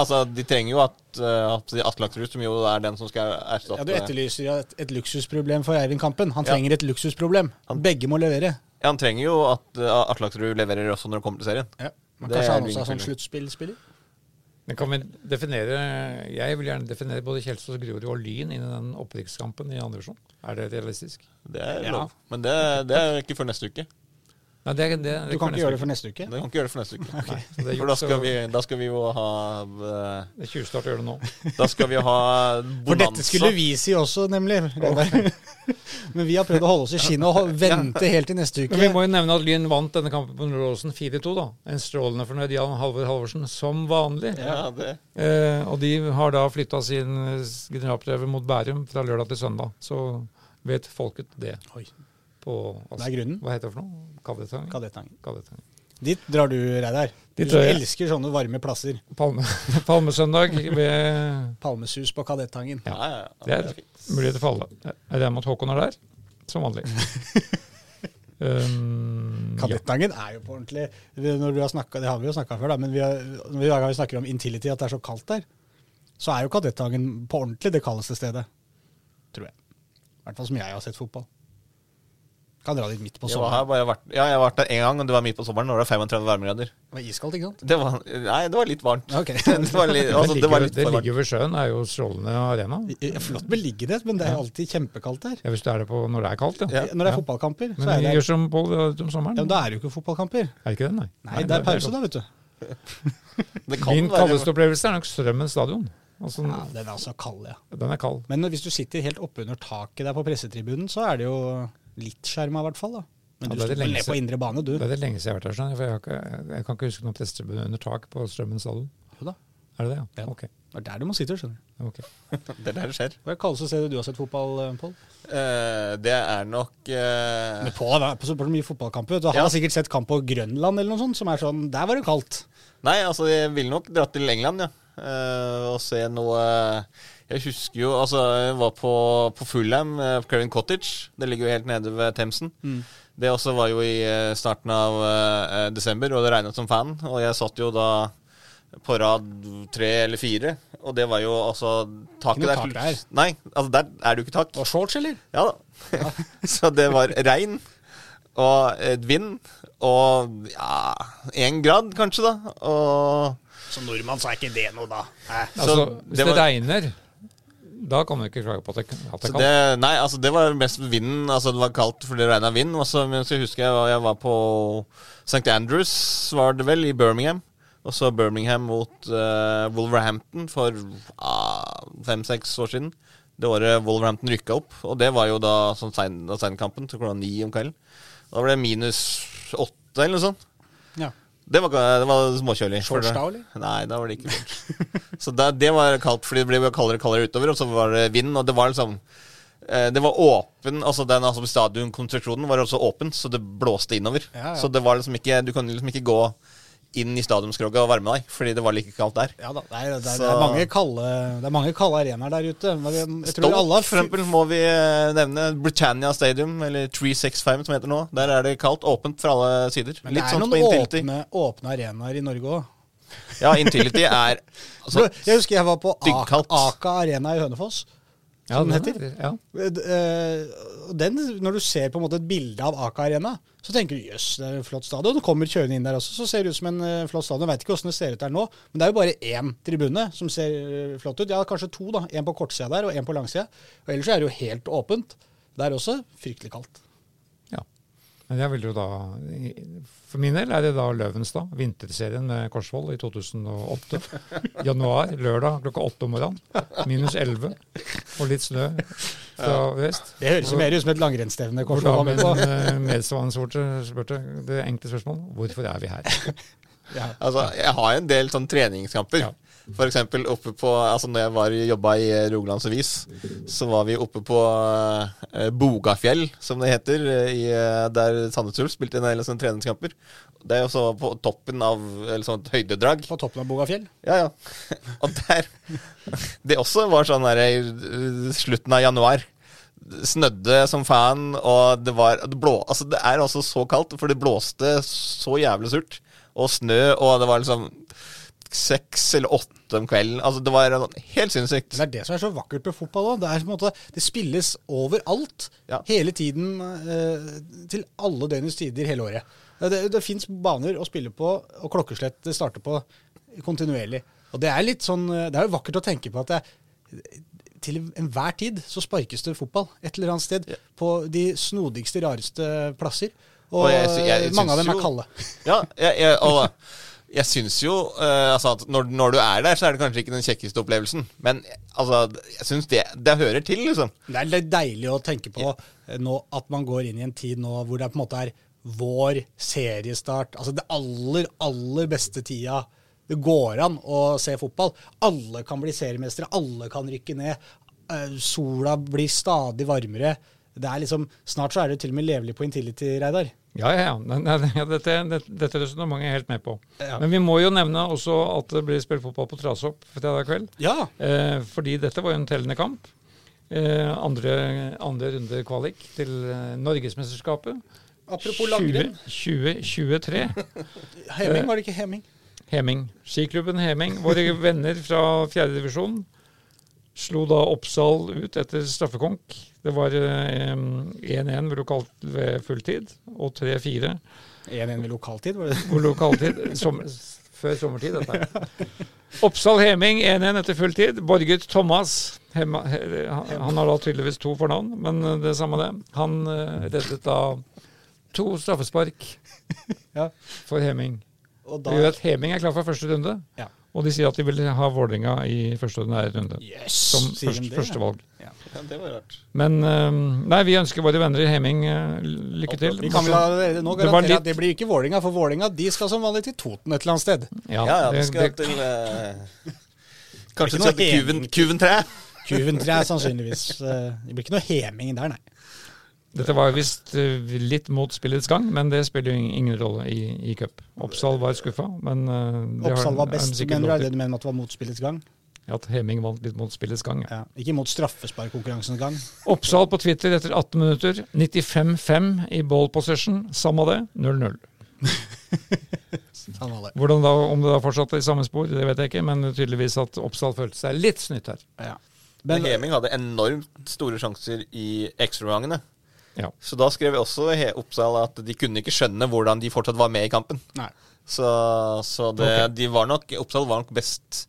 altså, de trenger jo at uh, Aslaksrud, som jo er den som skal erstatte Ja, Du etterlyser ja, et, et luksusproblem for Eivind Kampen. Han Ja. trenger et luksusproblem. Begge må levere. Ja, Han trenger jo at uh, Aslaksrud leverer også når det kommer til serien. Ja. Men Det kanskje han også er sånn sluttspillspiller? Men kan vi definere Jeg vil gjerne definere både Kjelsås, Grorud og Lyn inn i den opprykkskampen i andre divisjon. Er det realistisk? Det er Ja. lov. Men det, det er ikke før neste uke. Nei, det, det, Du kan ikke gjøre det for neste uke? Du kan ikke gjøre det for neste uke. Okay. For da skal, vi, da skal vi jo ha uh, Det er tjuvstart å gjøre det nå. Da skal vi ha For dette skulle vi si også, nemlig. Men vi har prøvd å holde oss i skinnet og vente helt til neste uke. Men vi må jo nevne at Lyn vant denne kampen på Nordåsen 4-2. da. En strålende fornøyd Jan Halvor Halvorsen, som vanlig. Ja, det. Eh, og de har da flytta sin eh, generalprøve mot Bærum fra lørdag til søndag. Så vet folket det. Oi, På, Det er grunnen. Hva heter det for noe? Kadettangen. Kadettangen. Kadettangen. Dit drar du, Reidar. Du elsker sånne varme plasser. Palme, Palmesøndag ved Palmesus på Kadettangen. Ja, ja, ja, Det er mulighet muligheter for alle. Jeg regner med at Håkon er der, som vanlig. um, ja. Kadettangen er jo på ordentlig Når du har snakket, Det har vi jo snakka før, da, men vi har, når vi har- snakker om Intility, at det er så kaldt der, så er jo Kadettangen på ordentlig det kaldeste stedet. Tror jeg. I hvert fall som jeg har sett fotball. Kan dra dit midt på Jeg var her sommeren. bare vært, ja, jeg har vært der én gang, og det var midt på sommeren. Når det var 35 varmegrader. Det var iskaldt, ikke sant? Det var, nei, det var litt varmt. Okay. det var litt, altså, det, det var ligger, litt det ligger ved sjøen, det er jo strålende arena. Ja, Flott beliggenhet, men det er alltid kjempekaldt der. Ja, hvis du er det på når det er kaldt, ja. Ja. Når det er Ja. fotballkamper, så Men er vi det gjør som Pål om sommeren. ja, men Da er det jo ikke fotballkamper. Er det ikke det, nei? Nei, det er pause, da, vet du. Det kan Min kaldeste opplevelse er nok Strømmen stadion. Altså, Ja, den er altså kald, ja. Den er kald. Men hvis du sitter helt oppunder taket der på pressetribunen, så er det jo litt skjerma, i hvert fall. da. Men Ja, du står ned på indre bane, du. Det er det lenge siden jeg har vært her, for jeg, har ikke, jeg kan ikke huske noen prestetribune under tak på Strømmen stadion. Jo da. Er det det, ja? Ja. Ok. Det er der du må sitte, skjønner du. Okay. Det er der det skjer. Hva er det kaldeste stedet du har sett fotball, eh, Pål? Uh, det er nok uh... Men Pål har vært på så mye fotballkamper. du. har Ja. har sikkert sett kamp på Grønland eller noe sånt, som er sånn Der var det kaldt. Nei, altså, jeg ville nok dratt til England, ja. Eh, og se noe Jeg husker jo Altså, jeg var på, på Fulham, uh, Craven Cottage. Det ligger jo helt nede ved Themsen. Det også var jo i eh, starten av eh, desember, og det regnet som fan. Og jeg satt jo da på rad tre eller fire, og det var jo altså Taket der tak der. Nei, altså der er det jo ikke tak. Og shorts, eller? Ja da. Så det var regn og vind og ja, én grad kanskje, da. Og Som nordmann så er ikke det noe, da. Altså, hvis det det, regner, da kan du ikke klage på at det, at det det, nei, altså det var mest vinden. Altså det var kaldt fordi det regna vind. Også, men så husker jeg var- jeg var på St. Andrews, var det vel, i Birmingham. Og så Birmingham mot uh, Wolverhampton for ah, fem-seks år siden. Det året Wolverhampton rykka opp. Og det var jo da sånn seinkampen til klokka ni om kvelden. Da ble det minus åtte eller noe sånt. Det var, det var småkjølig. Shorts da, eller? Nei, da var det ikke shorts. så da, det var kaldt, fordi det ble kaldere og kaldere utover, og så var det vind, og det var liksom eh, det var åpen, altså den altså Stadionkonstruksjonen var også åpen, så det blåste innover. Ja, ja. Så det var liksom ikke Du kan liksom ikke gå inn i stadionskroget og varme deg, fordi det var like kaldt der. Ja da, det er, det er, det er mange kalde Det er mange kalde arenaer der ute. Men Jeg tror Stoke, alle for eksempel, må vi eh, nevne. Britannia Stadium, eller 365 som heter nå. Der er det kaldt, åpent fra alle sider. Men det Litt er sånn noen åpne, åpne arenaer i Norge òg. Ja, Intility er altså, jeg husker jeg var på Aka, Aka Arena i Hønefoss. Ja, som den heter. Ja. Eh, den, når du ser på en måte et bilde av Aka Arena, så tenker du jøss, det er en flott stadion. Du kommer kjørende inn der også, så ser det ut som en eh, flott stadion. Veit ikke åssen det ser ut der nå, men det er jo bare én tribune som ser eh, flott ut. Ja, kanskje to, da. En på kortsida der og en på langsida. Og ellers er det jo helt åpent. Det er også fryktelig kaldt. Men jeg vil jo da For min del er det da Løvenstad, vinterserien med Korsvoll i 2008. Januar, lørdag klokka åtte om morgenen. Minus 11 og litt snø fra vest. Det høres jo mer ut som et langrennsstevne. Korsvoll var med på. eh, medsvansvorte spurte det enkle spørsmålet hvorfor er vi her? Ja. Altså, jeg har en del sånn treningskamper. Ja. For eksempel oppe på Altså når jeg var jobba i eh, Rogalands Avis, så var vi oppe på eh, Bogafjell, som det heter, eh, i, der Sandnes Ulf spilte en del sånne treningskamper. Det er også på toppen av eller sånn et høydedrag. På toppen av Bogafjell. Ja, ja. Og der Det også var sånn der i slutten av januar. Snødde som fan, og det var det blå, Altså, det er altså så kaldt, for det blåste så jævlig surt. Og snø, og det var liksom seks eller åtte om kvelden. Altså, det var helt sinnssykt. Det er det som er så vakkert med fotball òg. Det, er på en måte, det spilles overalt. Ja. Hele tiden. Eh, til alle døgnets tider hele året. Det, det, fins baner å spille på, og klokkeslett det starter på kontinuerlig. Og det er litt sånn eh, Det er jo vakkert å tenke på at det, til enhver tid så sparkes det fotball et eller annet sted. På de snodigste, rareste plasser. Og, Og jeg jeg, jeg mange av dem er kalde. Ja, jeg, og jeg syns jo uh, altså at når, når du er der, så er det kanskje ikke den kjekkeste opplevelsen. Men altså, jeg syns det, det hører til, liksom. Det er litt deilig å tenke på eh, nå at man går inn i en tid nå hvor det på en måte er vår seriestart. Altså det aller, aller beste tida det går an å se fotball. Alle kan bli seriemestere, alle kan rykke ned. Uh, Sola blir stadig varmere. Det er liksom, Snart så er det til og med levelig på Intility, Reidar. Ja, ja, ja. Dette, dette, dette resonnementet er jeg helt med på. Ja. Men vi må jo nevne også at det blir spilt fotball på Trashopp fredag kveld. Ja. Eh, fordi dette var jo en tellende kamp. Eh, andre, andre runde kvalik til eh, Norgesmesterskapet. Apropos langrenn. 20- 2023. Heming, var det ikke Heming? Heming. Skiklubben Heming, våre venner fra fjerdedivisjon, slo da Oppsal ut etter straffekonk. Det var eh, 1-1 ved, lokalt ved fulltid og 3-4 1-1 ved lokaltid, var det ved lokaltid. Som, før sommertid, dette her. Oppsal Heming 1-1 etter fulltid. Borget Thomas Hema, han, har da tydeligvis to fornavn, men eh, det samme det. Han eh, reddet da to straffespark for Heming. Og Det gjør at Heming er klar for første runde. Ja. Og de sier at de vil ha Vålerenga i første ordinære runde. Yes, Som de først, det, ja. førstevalg. Ja, det var rart. Men eh, nei, vi ønsker våre venner i Heming eh, lykke til. Vi kan vel allerede nå Det garantere litt- at det blir ikke Vålinga, for Vålinga de skal som vanlig til Toten et eller annet sted. Ja, Ja, ja, det, det skal det, til uh, Kanskje noe. Kuventre? Kuventre sannsynligvis eh, Det blir ikke noe heming der, nei. Dette var visst eh, litt mot spillets gang, men det spiller ingen rolle i, i cup. Oppsal var skuffa, men eh, Oppsal var best, men mener du? Er det du mener med at det var mot spillets gang? At Heming vant litt mot spillets gang. ja. Ja. Ikke mot straffesparkkonkurransens gang. Oppsal på Twitter etter 18 minutter. 95-5 i ball possession. Samme det, 0-0. Han var det. Hvordan da, Om det da fortsatte i samme spor, det vet jeg ikke, men tydeligvis at Oppsal følte seg litt snytt her. Ja. Men Heming hadde enormt store sjanser i ekstragangene. Ja. Så da skrev jeg også Oppsal at de kunne ikke skjønne hvordan de fortsatt var med i kampen. nei. Så, så det, okay. de var nok Oppsal var nok best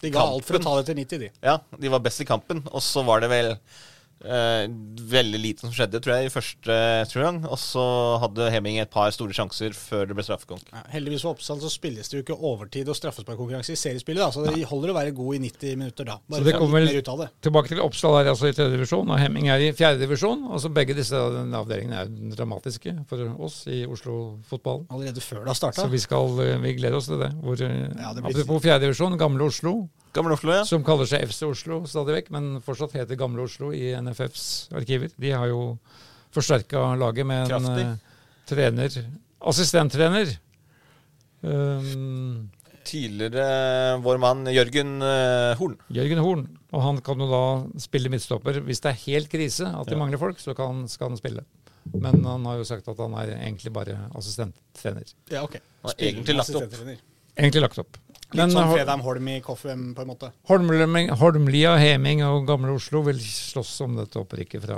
De ga alt for å ta det til 90, de. Ja, de var best i kampen. Og så var det vel eh, veldig lite som skjedde, tror jeg, i første gang. Og så hadde Hemming et par store sjanser før det ble straffekonk. Ja, heldigvis for Oppsal så spilles det jo ikke overtid og straffesparkkonkurranse i seriespillet, da, så det holder å være god i 90 minutter da. Bare Så det kommer vel-. Tilbake til Oppsal er altså i tredje divisjon, og Hemming er i fjerde divisjon. Altså Begge disse avdelingene er dramatiske for oss i Oslo-fotballen. Allerede før det har starta. Så vi, skal, eh, vi gleder oss til det. Hvor, eh, Ja, det blir- apropos fjerde divisjon, Gamle Oslo, Gamle Oslo, ja. som kaller seg FC Oslo stadig vekk, men fortsatt heter Gamle Oslo i NFFs arkiver. De har jo forsterka laget med en eh, trener, assistenttrener. Um, Tidligere vår mann Jørgen uh, Horn. Jørgen Horn. Og han kan jo da spille midtstopper. Hvis det er helt krise at de Ja. mangler folk, så kan, skal han spille. Men han har jo sagt at han er egentlig bare assistenttrener. Ja, ok. Han er egentlig lagt opp. Egentlig lagt opp. Litt Men sånn Fredheim Holm i Koffem, på en måte. Holmlia, Holmlia, Heming og Gamle Oslo vil slåss om dette opprykket fra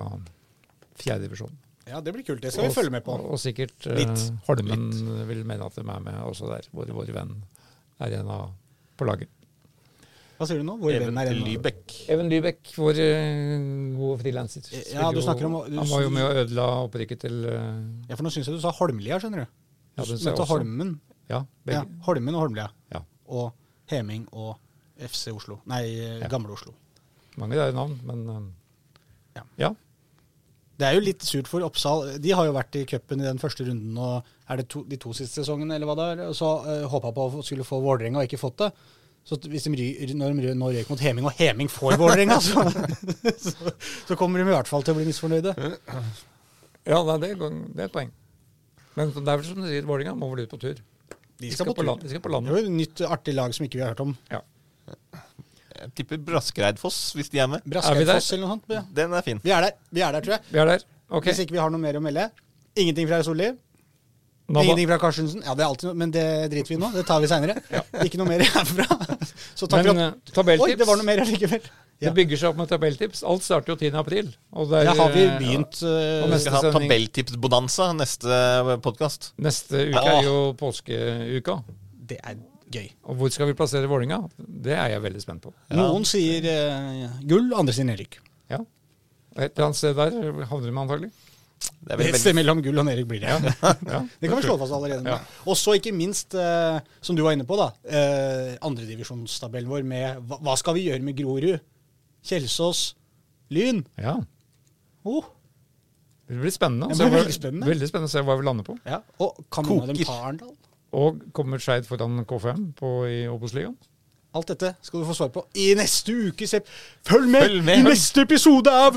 fjerde divisjon. Ja, det blir kult. Det skal vi følge med på. Og, og sikkert eh, Litt. Holmen vil mene at de er med også der, hvor vår venn er en av på laget. Hva sier du nå? Hvor Even er en- Lybekk. Even Lybekk, vår uh, gode frilanser. Ja, du snakker om- du- Han var jo med og ødela opprykket til uh, Ja, for nå syns jeg du sa Holmlia, skjønner du. Ja, Du sa. Holmen. Ja, begge. Ja, Holmen og Holmlia. Ja. Og Heming og FC Oslo. Nei, eh, Ja. Gamle Oslo. Mange der navn, men uh, Ja. ja. Det er jo litt surt for Oppsal. De har jo vært i cupen i den første runden, og er det to, de to siste sesongene, eller hva det er? Og så uh, håpa på å skulle få Vålerenga og ikke fått det. Så hvis de ry, når de nå røyk mot Heming, og Heming får Vålerenga, så, så, så kommer de i hvert fall til å bli misfornøyde. ja det, er, det er et poeng. Men er vel som du sier, Vålerenga må vel ut på tur. De De skal skal, på på, land, de skal på Det er jo et nytt, artig lag som ikke vi har hørt om. Jeg tipper Braskereidfoss, hvis de er med. Er? Braskeidfoss eller noe sånt. Ja. Den er fin. Vi er der, vi er der, tror jeg. Vi er der. Ok. Hvis ikke vi har noe mer å melde. Ingenting fra Solli. Ingenting fra Karstensen. Ja, det er alltid noe, men det driter vi i nå. Det tar vi seinere. Ikke noe mer herfra. Så takk Men for eh, at. Oi, det var noe mer allikevel. Ja. Det bygger seg opp med tabelltips. Alt starter jo 10. april. Og er, Ja, har vi eh, begynt ja. uh, Vi skal ha tabelltipsbonanza neste podkast. Neste uke Ja. er jo påskeuka. Det er gøy. Og hvor skal vi plassere Vålinga? Det er jeg veldig spent på. Noen sier uh, gull, andre sier nedrykk. Ja. Et eller annet sted der havner vi antagelig. Det er Et veldig, sted mellom gull og nedrykk blir det. Ja. Det kan vi slå fast allerede. Ja. Og så ikke minst, eh, som du var inne på, da, uh, andredivisjonstabellen vår med hva, hva skal vi gjøre med Grorud, Kjelsås, Lyn? ja. Oh, Det blir spennende. Det blir veldig spennende. Veldig spennende å se hva vi lander på. ja. Og kan noen av dem ta Arendal? Og kommer Skeid foran KFM på, i Obos-ligaen? Alt dette skal du få svar på i neste uke. Sepp. Følg med, Følg med. i neste episode av